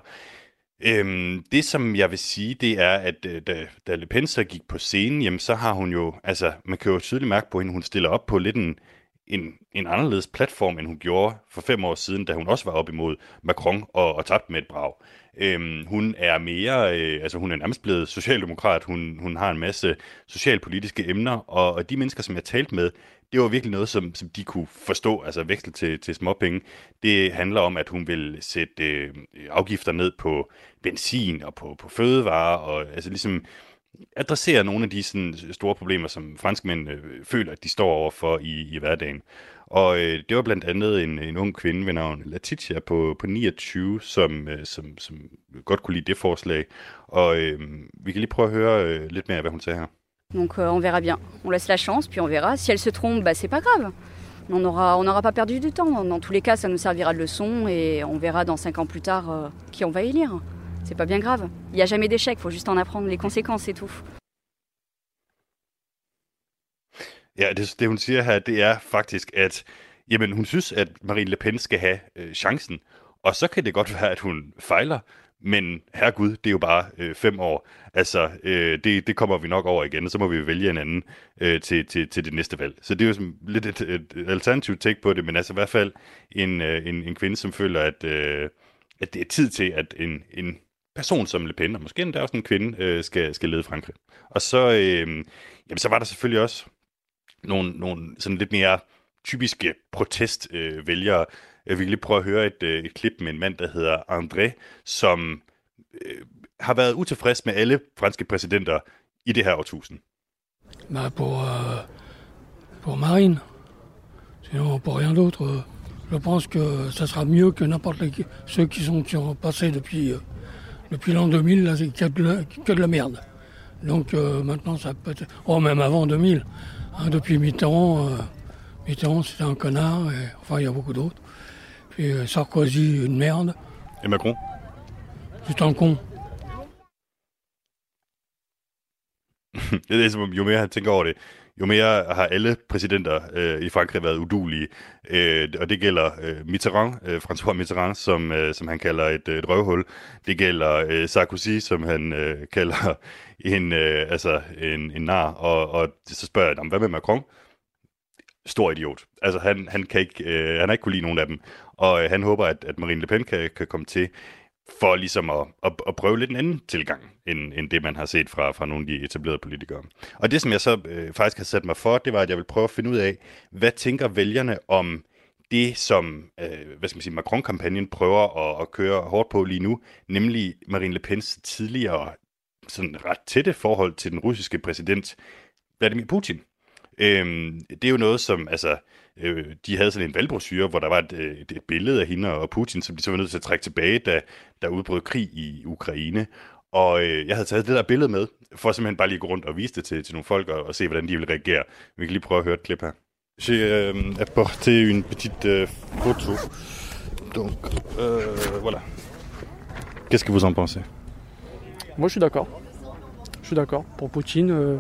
Øhm, det, som jeg vil sige, det er, at øh, da, da Le Pen så gik på scenen, jamen, så har hun jo, altså, man kan jo tydeligt mærke på hende, hun stiller op på lidt en, en, en anderledes platform, end hun gjorde for fem år siden, da hun også var op imod Macron og, og tabte med et brag. Øhm, hun er mere, øh, altså hun er nærmest blevet socialdemokrat, hun, hun har en masse socialpolitiske emner, og, og de mennesker, som jeg talte med, det var virkelig noget, som, som de kunne forstå, altså veksel til, til småpenge. Det handler om, at hun vil sætte øh, afgifter ned på benzin og på, på fødevarer, og altså ligesom adressere nogle af de sådan, store problemer, som franskmænd øh, føler, at de står overfor i, i hverdagen. Og øh, det var blandt andet en, en ung kvinde ved navn Letitia på, på 29, som, øh, som, som godt kunne lide det forslag. Og øh, vi kan lige prøve at høre øh, lidt mere af, hvad hun sagde her. Donc euh, on verra bien. On laisse la chance, puis on verra. Si elle se trompe, bah, c'est pas grave. On n'aura on aura pas perdu du temps. Dans tous les cas, ça nous servira de leçon et on verra dans cinq ans plus tard euh, qui on va élire. C'est pas bien grave. Il n'y a jamais d'échec, faut juste en apprendre les conséquences, c'est tout. Ja, det, det hun siger her, det er faktisk, at jamen, hun synes, at Marine Le Pen skal have øh, chancen. Og så kan det godt være, at hun fejler, men herregud, det er jo bare øh, fem år. Altså, øh, det, det kommer vi nok over igen, og så må vi vælge en anden øh, til, til, til det næste valg. Så det er jo sådan lidt et, et alternativt take på det, men altså i hvert fald en, øh, en, en kvinde, som føler, at, øh, at det er tid til, at en, en person som Le Pen, og måske endda også en kvinde, øh, skal, skal lede Frankrig. Og så, øh, jamen, så var der selvfølgelig også nogle, nogle sådan lidt mere typiske protestvælgere. Øh, jeg vil lige prøve at høre et, øh, et klip med en mand, der hedder André, som øh, har været utilfreds med alle franske præsidenter i det her årtusind. Bah øh, pour, euh, pour Marine. Sinon, pour rien d'autre. Je pense que ça sera mieux que n'importe ceux qui sont, qui depuis, euh, depuis l'an 2000, là, c'est que, de la- que de la merde. Donc euh, maintenant, ça peut être... Oh, même avant 2000. hein, depuis Mitterrand, euh, Mitterrand, c'était un connard. Et, enfin, il y a beaucoup d'autres. Puis euh, Sarkozy, une merde. Et Macron? C'est un con. det er som om, jo mere han tænker over det, jo mere har alle præsidenter øh, i Frankrig været udulige. Øh, og det gælder øh, Mitterrand, øh, François Mitterrand, som, øh, som han kalder et, øh, et røvhul. Det gælder øh, Sarkozy, som han øh, kalder en, øh, altså en, en nar. Og, og så spørger jeg, hvad med Macron? Stor idiot. Altså han, han, kan ikke, øh, han har ikke kunne lide nogen af dem. Og øh, han håber, at, at Marine Le Pen kan, kan komme til for ligesom at, at, at prøve lidt en anden tilgang, end, end det, man har set fra, fra nogle af de etablerede politikere. Og det, som jeg så øh, faktisk har sat mig for, det var, at jeg vil prøve at finde ud af, hvad tænker vælgerne om det, som øh, hvad skal man sige, Macron-kampagnen prøver at, at køre hårdt på lige nu, nemlig Marine Le Pens tidligere sådan ret tætte forhold til den russiske præsident Vladimir Putin. Øhm, det er jo noget, som, altså, øh, de havde sådan en valgbrochure, hvor der var et, øh, et, et billede af hende og Putin, som de så var nødt til at trække tilbage, da der udbrød krig i Ukraine. Og øh, jeg havde taget det der billede med, for simpelthen bare lige at gå rundt og vise det til, til nogle folk, og, og se, hvordan de ville reagere. Vi kan lige prøve at høre et klip her. J'ai euh, apporté une petite euh, photo. Donc, euh, voilà. Qu'est-ce que vous en pensez Moi, je suis d'accord. Je suis d'accord. Pour Poutine, euh,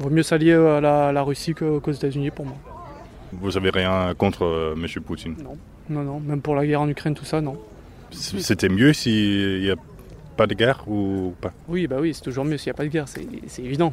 vaut mieux s'allier à la, à la Russie que- qu'aux États-Unis pour moi. Vous avez rien contre euh, Monsieur Poutine? Non. Non, non. Même pour la guerre en Ukraine, tout ça, non. C'était mieux s'il n'y a pas de guerre ou pas? Oui, bah oui, c'est toujours mieux s'il n'y a pas de guerre, c'est c'est évident.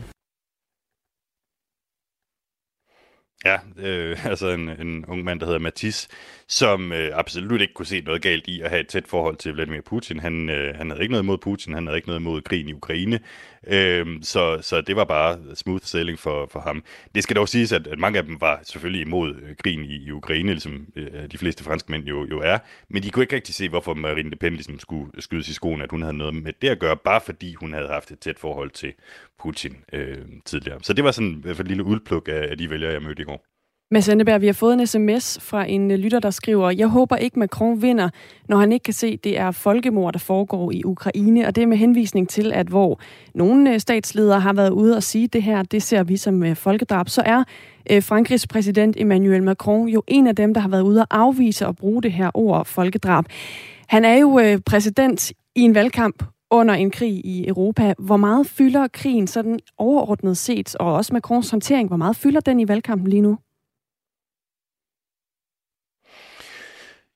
Ja, øh, altså en, en ung mand, der hedder Mathis, som øh, absolut ikke kunne se noget galt i at have et tæt forhold til Vladimir Putin. Han, øh, han havde ikke noget imod Putin, han havde ikke noget imod krigen i Ukraine, øh, så, så det var bare smooth sailing for, for ham. Det skal dog siges, at, at mange af dem var selvfølgelig imod øh, krigen i, i Ukraine, ligesom øh, de fleste franske mænd jo, jo er, men de kunne ikke rigtig se, hvorfor Marine Le Pen ligesom skulle skydes i skoen, at hun havde noget med det at gøre, bare fordi hun havde haft et tæt forhold til Putin øh, tidligere. Så det var sådan i hvert fald et lille udpluk af, af de vælgere, jeg mødte i går. Mads Anneberg, vi har fået en sms fra en øh, lytter, der skriver, jeg håber ikke Macron vinder, når han ikke kan se, det er folkemord, der foregår i Ukraine, og det er med henvisning til, at hvor nogle øh, statsledere har været ude og sige det her, det ser vi som øh, folkedrab, så er Frankrigs præsident Emmanuel Macron jo en af dem, der har været ude og afvise at bruge det her ord folkedrab. Han er jo præsident i en valgkamp under en krig i Europa. Hvor meget fylder krigen sådan overordnet set, og også Macrons håndtering, hvor meget fylder den i valgkampen lige nu?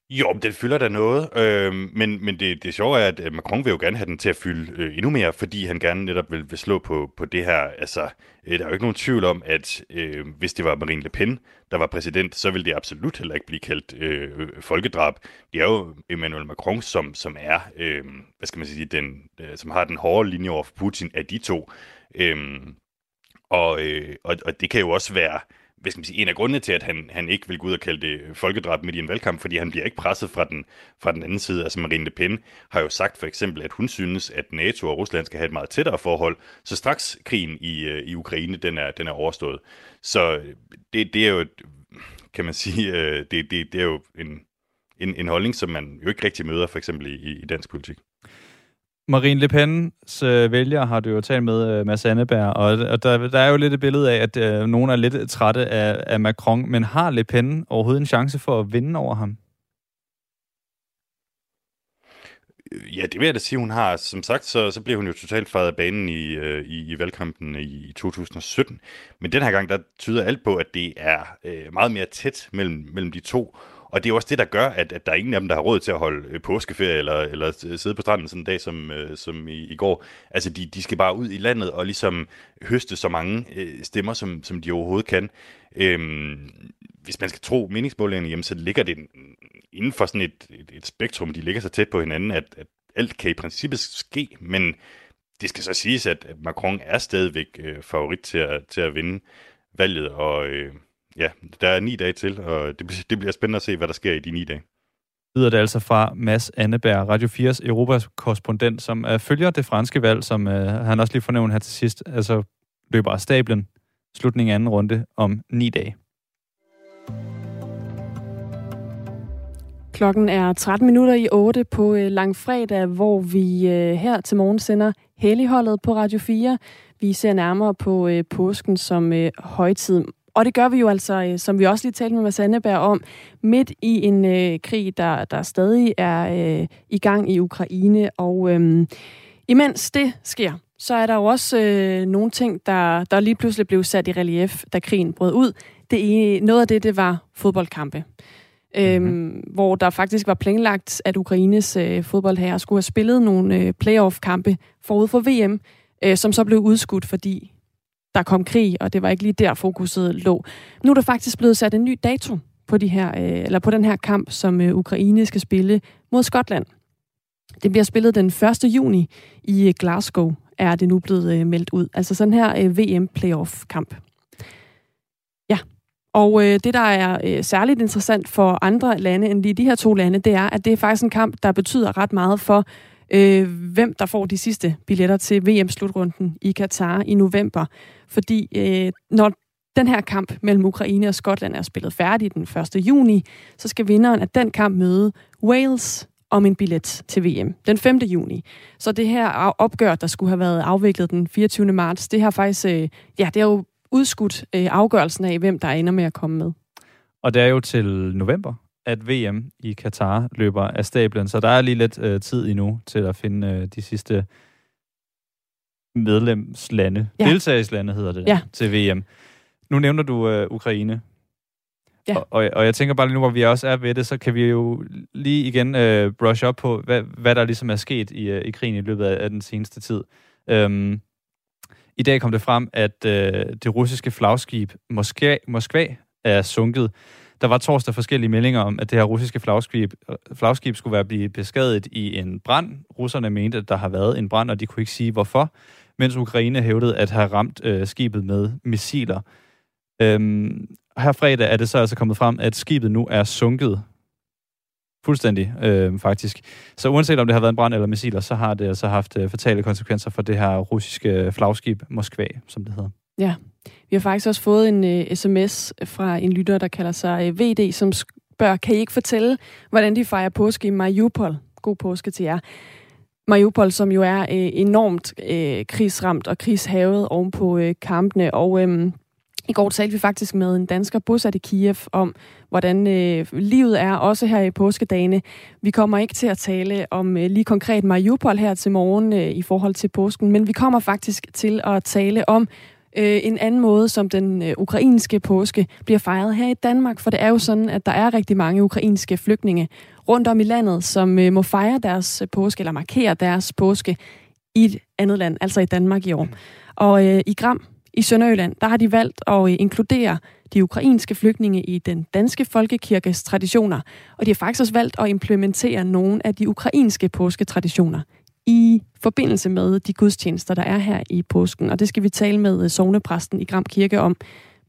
Jo, den fylder da noget, øh, men, men det, det sjove er, at øh, Macron vil jo gerne have den til at fylde øh, endnu mere, fordi han gerne netop vil, vil slå på, på det her. Altså, øh, der er jo ikke nogen tvivl om, at øh, hvis det var Marine Le Pen, der var præsident, så ville det absolut heller ikke blive kaldt øh, øh folkedrab. Det er jo Emmanuel Macron, som, som er, øh, hvad skal man sige, den, øh, som har den hårde linje over for Putin af de to. Øh, og, øh, og, og det kan jo også være hvad skal man sige, en af grundene til, at han, han ikke vil gå ud og kalde det folkedrab midt i en valgkamp, fordi han bliver ikke presset fra den, fra den anden side. Altså Marine Le Pen har jo sagt for eksempel, at hun synes, at NATO og Rusland skal have et meget tættere forhold, så straks krigen i, øh, i Ukraine, den er, den er overstået. Så øh, det, det er jo, kan man sige, øh, det, det, det er jo en, en, en holdning, som man jo ikke rigtig møder for eksempel i, i dansk politik. Marine Le Pens øh, vælger har du jo talt med, øh, Mads Anneberg, og, og der, der er jo lidt et billede af, at øh, nogen er lidt trætte af, af Macron, men har Le Pen overhovedet en chance for at vinde over ham? Ja, det vil jeg da sige, hun har. Som sagt, så, så bliver hun jo totalt fejret af banen i, øh, i, i valgkampen i 2017. Men den her gang, der tyder alt på, at det er øh, meget mere tæt mellem, mellem de to. Og det er også det, der gør, at, at der er ingen af dem, der har råd til at holde øh, påskeferie eller, eller øh, sidde på stranden sådan en dag som, øh, som i, i går. Altså, de, de skal bare ud i landet og ligesom høste så mange øh, stemmer, som, som de overhovedet kan. Øhm, hvis man skal tro meningsmålingerne, jamen, så ligger det inden for sådan et, et, et spektrum, de ligger så tæt på hinanden, at, at alt kan i princippet ske, men det skal så siges, at, at Macron er stadigvæk øh, favorit til at, til at vinde valget, og... Øh, ja, der er ni dage til, og det, det bliver spændende at se, hvad der sker i de ni dage. Lyder det altså fra Mads Anneberg, Radio 4's Europas korrespondent, som uh, følger det franske valg, som uh, han også lige fornævnt her til sidst, altså løber af stablen, slutningen af anden runde om ni dage. Klokken er 13 minutter i 8 på uh, langfredag, hvor vi uh, her til morgen sender Helligholdet på Radio 4. Vi ser nærmere på påsken som højtid. Og det gør vi jo altså, øh, som vi også lige talte med Mads Anneberg om, midt i en øh, krig, der, der stadig er øh, i gang i Ukraine. Og øh, imens det sker, så er der jo også øh, nogle ting, der, der lige pludselig blev sat i relief, da krigen brød ud. Det, noget af det, det var fodboldkampe. Øhm, mm-hmm. hvor der faktisk var planlagt, at Ukraines øh, fodboldherrer skulle have spillet nogle øh, playoff-kampe forud for VM, øh, som så blev udskudt, fordi der kom krig, og det var ikke lige der fokuset lå. Nu er der faktisk blevet sat en ny dato på, de her, øh, eller på den her kamp, som øh, Ukraine skal spille mod Skotland. Det bliver spillet den 1. juni i øh, Glasgow, er det nu blevet øh, meldt ud. Altså sådan her øh, VM-playoff-kamp. Ja, og øh, det, der er øh, særligt interessant for andre lande end lige de her to lande, det er, at det er faktisk en kamp, der betyder ret meget for øh, hvem der får de sidste billetter til VM-slutrunden i Katar i november. Fordi øh, når den her kamp mellem Ukraine og Skotland er spillet færdig den 1. juni, så skal vinderen af den kamp møde Wales om en billet til VM den 5. juni. Så det her opgør, der skulle have været afviklet den 24. marts, det har faktisk, øh, ja, det er jo udskudt øh, afgørelsen af, hvem der ender med at komme med. Og det er jo til november, at VM i Katar løber af stablen, så der er lige lidt øh, tid endnu til at finde øh, de sidste medlemslande, ja. deltagelseslande hedder det, ja. til VM. Nu nævner du øh, Ukraine. Ja. Og, og, og jeg tænker bare lige nu, hvor vi også er ved det, så kan vi jo lige igen øh, brush op på, hvad, hvad der ligesom er sket i, øh, i krigen i løbet af, af den seneste tid. Øhm, I dag kom det frem, at øh, det russiske flagskib Moskva, Moskva er sunket. Der var torsdag forskellige meldinger om, at det her russiske flagskib, flagskib skulle være blevet beskadiget i en brand. Russerne mente, at der har været en brand, og de kunne ikke sige hvorfor, mens Ukraine hævdede at have ramt øh, skibet med missiler. Øhm, her fredag er det så altså kommet frem, at skibet nu er sunket. Fuldstændig, øh, faktisk. Så uanset om det har været en brand eller missiler, så har det altså haft øh, fatale konsekvenser for det her russiske flagskib Moskva, som det hedder. Ja, vi har faktisk også fået en øh, uh, sms fra en lytter, der kalder sig øh, uh, VD, som spørger, kan I ikke fortælle, hvordan de fejrer påske i Mariupol? God påske til jer. Mariupol, som jo er uh, enormt uh, krigsramt og krigshavet oven på uh, kampene, og um, i går talte vi faktisk med en dansker bosat i Kiev om, hvordan øh, livet er, også her i påskedagene. Vi kommer ikke til at tale om øh, lige konkret Mariupol her til morgen øh, i forhold til påsken, men vi kommer faktisk til at tale om øh, en anden måde, som den øh, ukrainske påske bliver fejret her i Danmark. For det er jo sådan, at der er rigtig mange ukrainske flygtninge rundt om i landet, som øh, må fejre deres øh, påske, eller markere deres påske i et andet land, altså i Danmark i år. Og øh, i Gram, i Sønderjylland, der har de valgt at øh, inkludere de ukrainske flygtninge i den danske folkekirkes traditioner, og de har faktisk også valgt at implementere nogle af de ukrainske påsketraditioner i forbindelse med de gudstjenester, der er her i påsken. Og det skal vi tale med øh, sovnepræsten i Gram Kirke om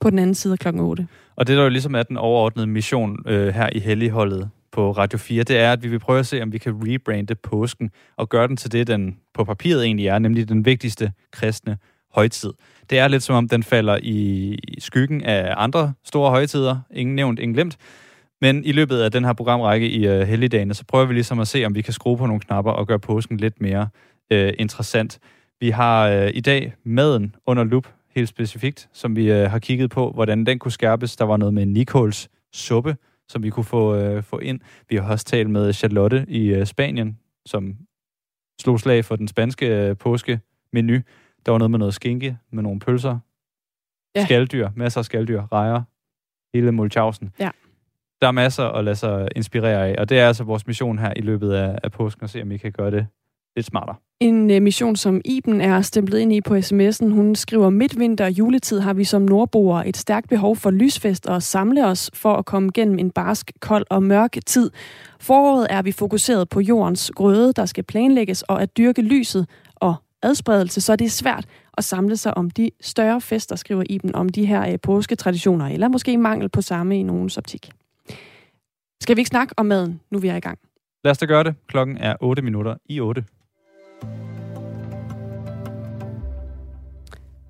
på den anden side af klokken 8. Og det, der jo ligesom er den overordnede mission øh, her i Helligholdet på Radio 4, det er, at vi vil prøve at se, om vi kan rebrande påsken og gøre den til det, den på papiret egentlig er, nemlig den vigtigste kristne højtid. Det er lidt som om, den falder i skyggen af andre store højtider. Ingen nævnt, ingen glemt. Men i løbet af den her programrække i uh, helligdagene, så prøver vi ligesom at se, om vi kan skrue på nogle knapper og gøre påsken lidt mere uh, interessant. Vi har uh, i dag maden under lup, helt specifikt, som vi uh, har kigget på, hvordan den kunne skærpes. Der var noget med Nicols suppe, som vi kunne få, uh, få ind. Vi har også talt med Charlotte i uh, Spanien, som slog slag for den spanske uh, påskemenu. Der var noget med noget skinke, med nogle pølser, ja. skalddyr, masser af skalddyr, rejer, hele Mulchausen. Ja. Der er masser at lade sig inspirere af, og det er altså vores mission her i løbet af, af påsken, at se, om vi kan gøre det lidt smartere. En uh, mission, som Iben er stemplet ind i på sms'en. Hun skriver, midtvinter og juletid har vi som nordboere et stærkt behov for lysfest og samle os for at komme gennem en barsk, kold og mørk tid. Foråret er vi fokuseret på jordens grøde, der skal planlægges og at dyrke lyset og adspredelse, så det er svært at samle sig om de større fester, skriver Iben, om de her øh, påsketraditioner, eller måske mangel på samme i nogens optik. Skal vi ikke snakke om maden, nu vi er i gang? Lad os da gøre det. Klokken er 8 minutter i 8.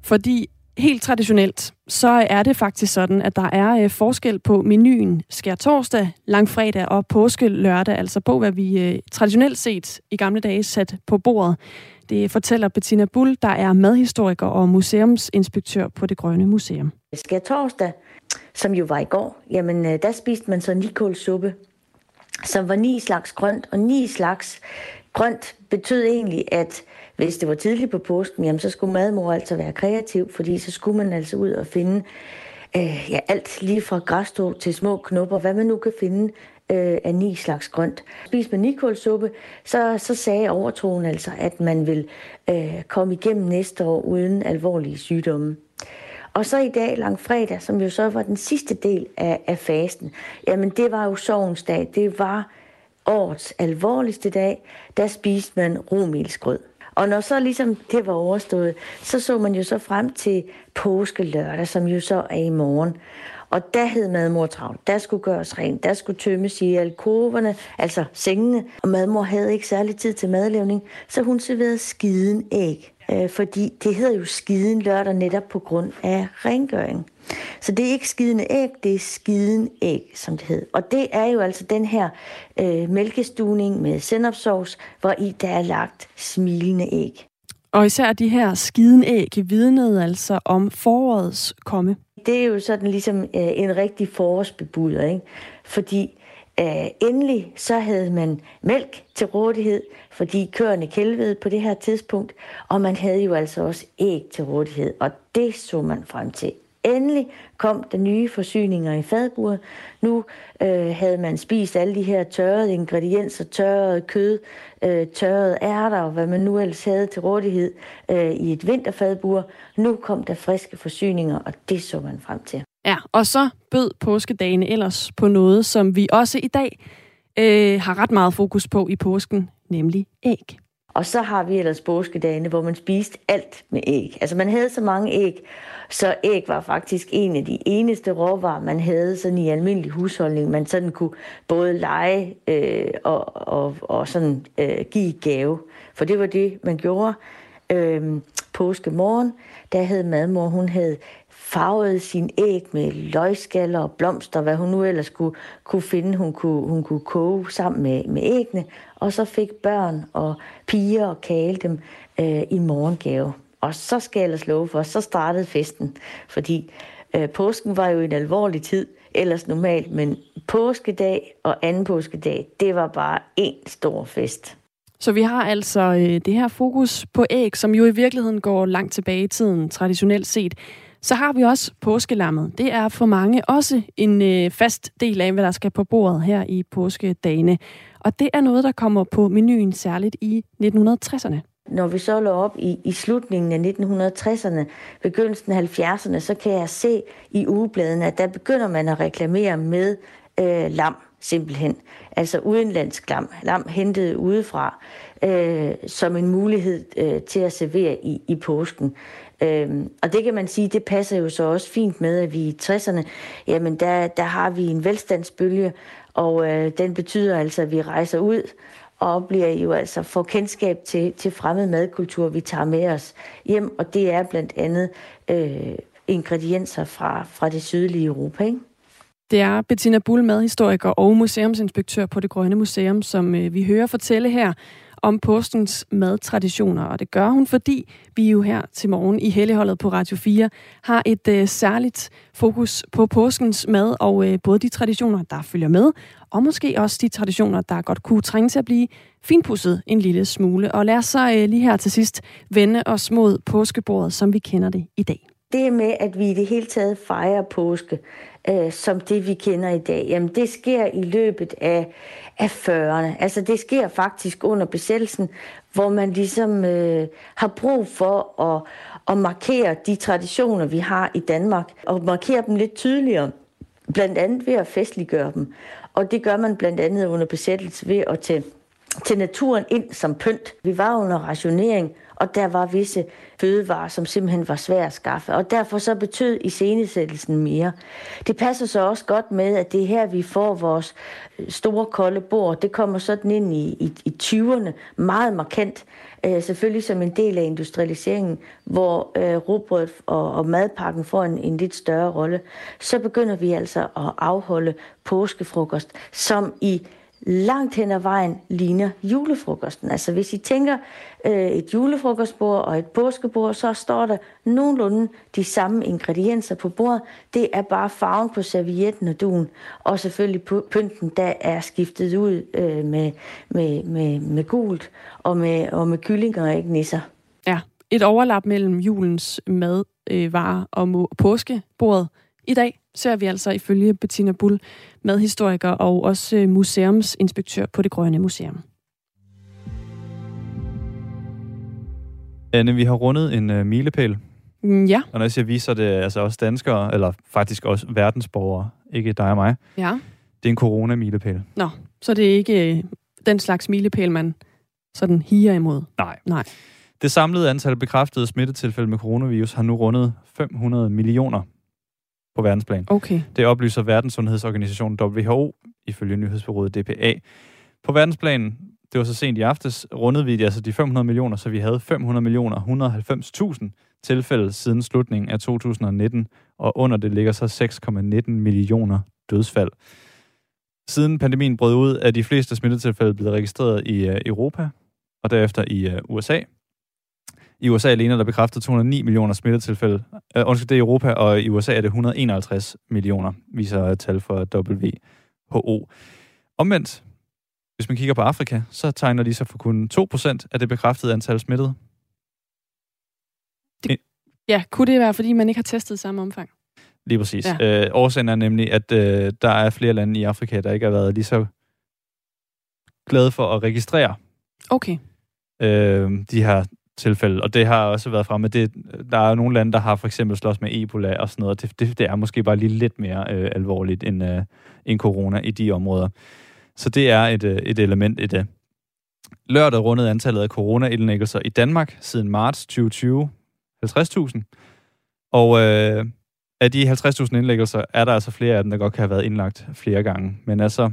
Fordi helt traditionelt, så er det faktisk sådan, at der er øh, forskel på menuen skær torsdag, langfredag og påske lørdag, altså på hvad vi øh, traditionelt set i gamle dage sat på bordet. Det fortæller Bettina Bull, der er madhistoriker og museumsinspektør på Det Grønne Museum. Skær torsdag, som jo var i går, jamen øh, der spiste man så nikålsuppe, som var ni slags grønt, og ni slags grønt betød egentlig, at hvis det var tidligt på påsken, jamen så skulle madmor altså være kreativ, fordi så skulle man altså ud og finde øh, ja, alt lige fra græstå til små knopper, hvad man nu kan finde øh, af ni slags grønt. Spis med nikålsuppe, så, så sagde overtroen altså, at man vil øh, komme igennem næste år uden alvorlige sygdomme. Og så i dag, langfredag, som jo så var den sidste del af, af fasten, jamen det var jo sovens dag. Det var årets alvorligste dag. Der spiste man romilsgrød. Og når så ligesom det var overstået, så så man jo så frem til påske lørdag, som jo så er i morgen. Og der hed madmor travlt. Der skulle gøres rent. Der skulle tømmes i alkoverne, altså sengene. Og madmor havde ikke særlig tid til madlavning, så hun serverede skiden æg. Øh, fordi det hedder jo skiden lørdag netop på grund af rengøring. Så det er ikke skidende æg, det er skiden æg, som det hedder. Og det er jo altså den her øh, mælkestuning med sennepsovs, hvor i der er lagt smilende æg. Og især de her skiden æg vidnede altså om forårets komme. Det er jo sådan ligesom øh, en rigtig forårsbebuder, ikke? Fordi Øh, endelig så havde man mælk til rådighed, fordi køerne kælvede på det her tidspunkt, og man havde jo altså også æg til rådighed, og det så man frem til. Endelig kom der nye forsyninger i fadburet. Nu øh, havde man spist alle de her tørrede ingredienser, tørret kød, øh, tørrede ærter og hvad man nu ellers havde til rådighed øh, i et vinterfadbur. Nu kom der friske forsyninger, og det så man frem til. Ja, og så bød påskedagene ellers på noget, som vi også i dag øh, har ret meget fokus på i påsken, nemlig æg. Og så har vi ellers påskedagene, hvor man spiste alt med æg. Altså man havde så mange æg, så æg var faktisk en af de eneste råvarer, man havde sådan i almindelig husholdning. Man sådan kunne både lege øh, og, og, og sådan øh, give gave. For det var det, man gjorde. Øh, påskemorgen, der havde madmor, hun havde farvet sin æg med løgskaller og blomster, hvad hun nu ellers kunne, kunne finde, hun kunne, hun kunne koge sammen med, med æggene. Og så fik børn og piger og kale dem øh, i morgengave. Og så skal jeg ellers love for, så startede festen. Fordi øh, påsken var jo en alvorlig tid, ellers normalt, men påskedag og anden påskedag, det var bare en stor fest. Så vi har altså øh, det her fokus på æg, som jo i virkeligheden går langt tilbage i tiden, traditionelt set. Så har vi også påskelammet. Det er for mange også en øh, fast del af, hvad der skal på bordet her i påskedagene. Og det er noget, der kommer på menuen særligt i 1960'erne. Når vi så lå op i, i slutningen af 1960'erne, begyndelsen af 70'erne, så kan jeg se i ugebladene, at der begynder man at reklamere med øh, lam simpelthen. Altså udenlandsk lam, lam hentet udefra, øh, som en mulighed øh, til at servere i, i påsken. Øhm, og det kan man sige, det passer jo så også fint med, at vi i 60'erne, jamen der, der har vi en velstandsbølge, og øh, den betyder altså, at vi rejser ud og bliver jo altså får kendskab til, til fremmed madkultur, vi tager med os hjem, og det er blandt andet øh, ingredienser fra, fra det sydlige Europa, ikke? Det er Bettina Bull, madhistoriker og museumsinspektør på det Grønne Museum, som øh, vi hører fortælle her om påskens madtraditioner, og det gør hun, fordi vi jo her til morgen i Helligholdet på Radio 4 har et øh, særligt fokus på påskens mad og øh, både de traditioner, der følger med, og måske også de traditioner, der godt kunne trænge til at blive finpudset en lille smule. Og lad os så øh, lige her til sidst vende os mod påskebordet, som vi kender det i dag. Det med, at vi i det hele taget fejrer påske, øh, som det vi kender i dag, jamen det sker i løbet af, af 40'erne. Altså det sker faktisk under besættelsen, hvor man ligesom øh, har brug for at, at markere de traditioner, vi har i Danmark, og markere dem lidt tydeligere, blandt andet ved at festliggøre dem. Og det gør man blandt andet under besættelse ved at tage, til naturen ind som pynt. Vi var under rationering, og der var visse fødevarer, som simpelthen var svære at skaffe. Og derfor så betød iscenesættelsen mere. Det passer så også godt med, at det er her, vi får vores øh, store kolde bord. Det kommer sådan ind i, i, i 20'erne, meget markant. Øh, selvfølgelig som en del af industrialiseringen, hvor øh, råbrødet og, og madpakken får en, en lidt større rolle. Så begynder vi altså at afholde påskefrokost, som i langt hen ad vejen ligner julefrokosten. Altså hvis I tænker øh, et julefrokostbord og et påskebord, så står der nogenlunde de samme ingredienser på bordet. Det er bare farven på servietten og duen. Og selvfølgelig pynten, der er skiftet ud øh, med, med, med, med gult og med, og med kyllinger og ikke nisser. Ja, et overlap mellem julens madvarer øh, og påskebordet i dag ser vi altså ifølge Bettina Bull, madhistoriker og også øh, museumsinspektør på det Grønne Museum. Anne, vi har rundet en uh, milepæl. Mm, ja. Og når jeg siger vi, så er det altså også danskere, eller faktisk også verdensborgere, ikke dig og mig. Ja. Det er en corona-milepæl. Nå, så det er ikke øh, den slags milepæl, man sådan higer imod? Nej. Nej. Det samlede antal bekræftede smittetilfælde med coronavirus har nu rundet 500 millioner på verdensplan. Okay. Det oplyser Verdenssundhedsorganisationen WHO ifølge nyhedsbureauet DPA. På verdensplan, det var så sent i aftes, rundede vi altså de 500 millioner, så vi havde 500 millioner 190.000 tilfælde siden slutningen af 2019, og under det ligger så 6,19 millioner dødsfald. Siden pandemien brød ud, er de fleste smittetilfælde blevet registreret i uh, Europa, og derefter i uh, USA. I USA alene er der bekræftet 209 millioner smittetilfælde. Uh, undskyld, det er i Europa, og i USA er det 151 millioner, viser tal fra WHO. Omvendt, hvis man kigger på Afrika, så tegner de sig for kun 2% af det bekræftede antal smittede. Det, ja, kunne det være, fordi man ikke har testet samme omfang? Lige præcis. Ja. Øh, årsagen er nemlig, at øh, der er flere lande i Afrika, der ikke har været lige så glade for at registrere okay. øh, de her tilfælde, og det har også været fremme. Det, der er nogle lande, der har for eksempel slås med Ebola og sådan noget, det, det, det er måske bare lige lidt mere øh, alvorligt end, øh, end corona i de områder. Så det er et, øh, et element i det. Lørdag rundede antallet af corona-indlæggelser i Danmark siden marts 2020 50.000. Og øh, af de 50.000 indlæggelser er der altså flere af dem, der godt kan have været indlagt flere gange. Men altså,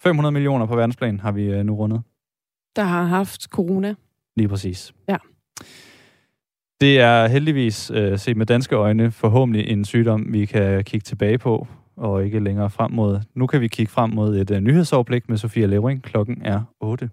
500 millioner på verdensplan har vi øh, nu rundet. Der har haft corona. Lige præcis. Ja. Det er heldigvis, øh, set med danske øjne, forhåbentlig en sygdom, vi kan kigge tilbage på, og ikke længere frem mod. Nu kan vi kigge frem mod et uh, nyhedsoverblik med Sofia Levering. Klokken er 8.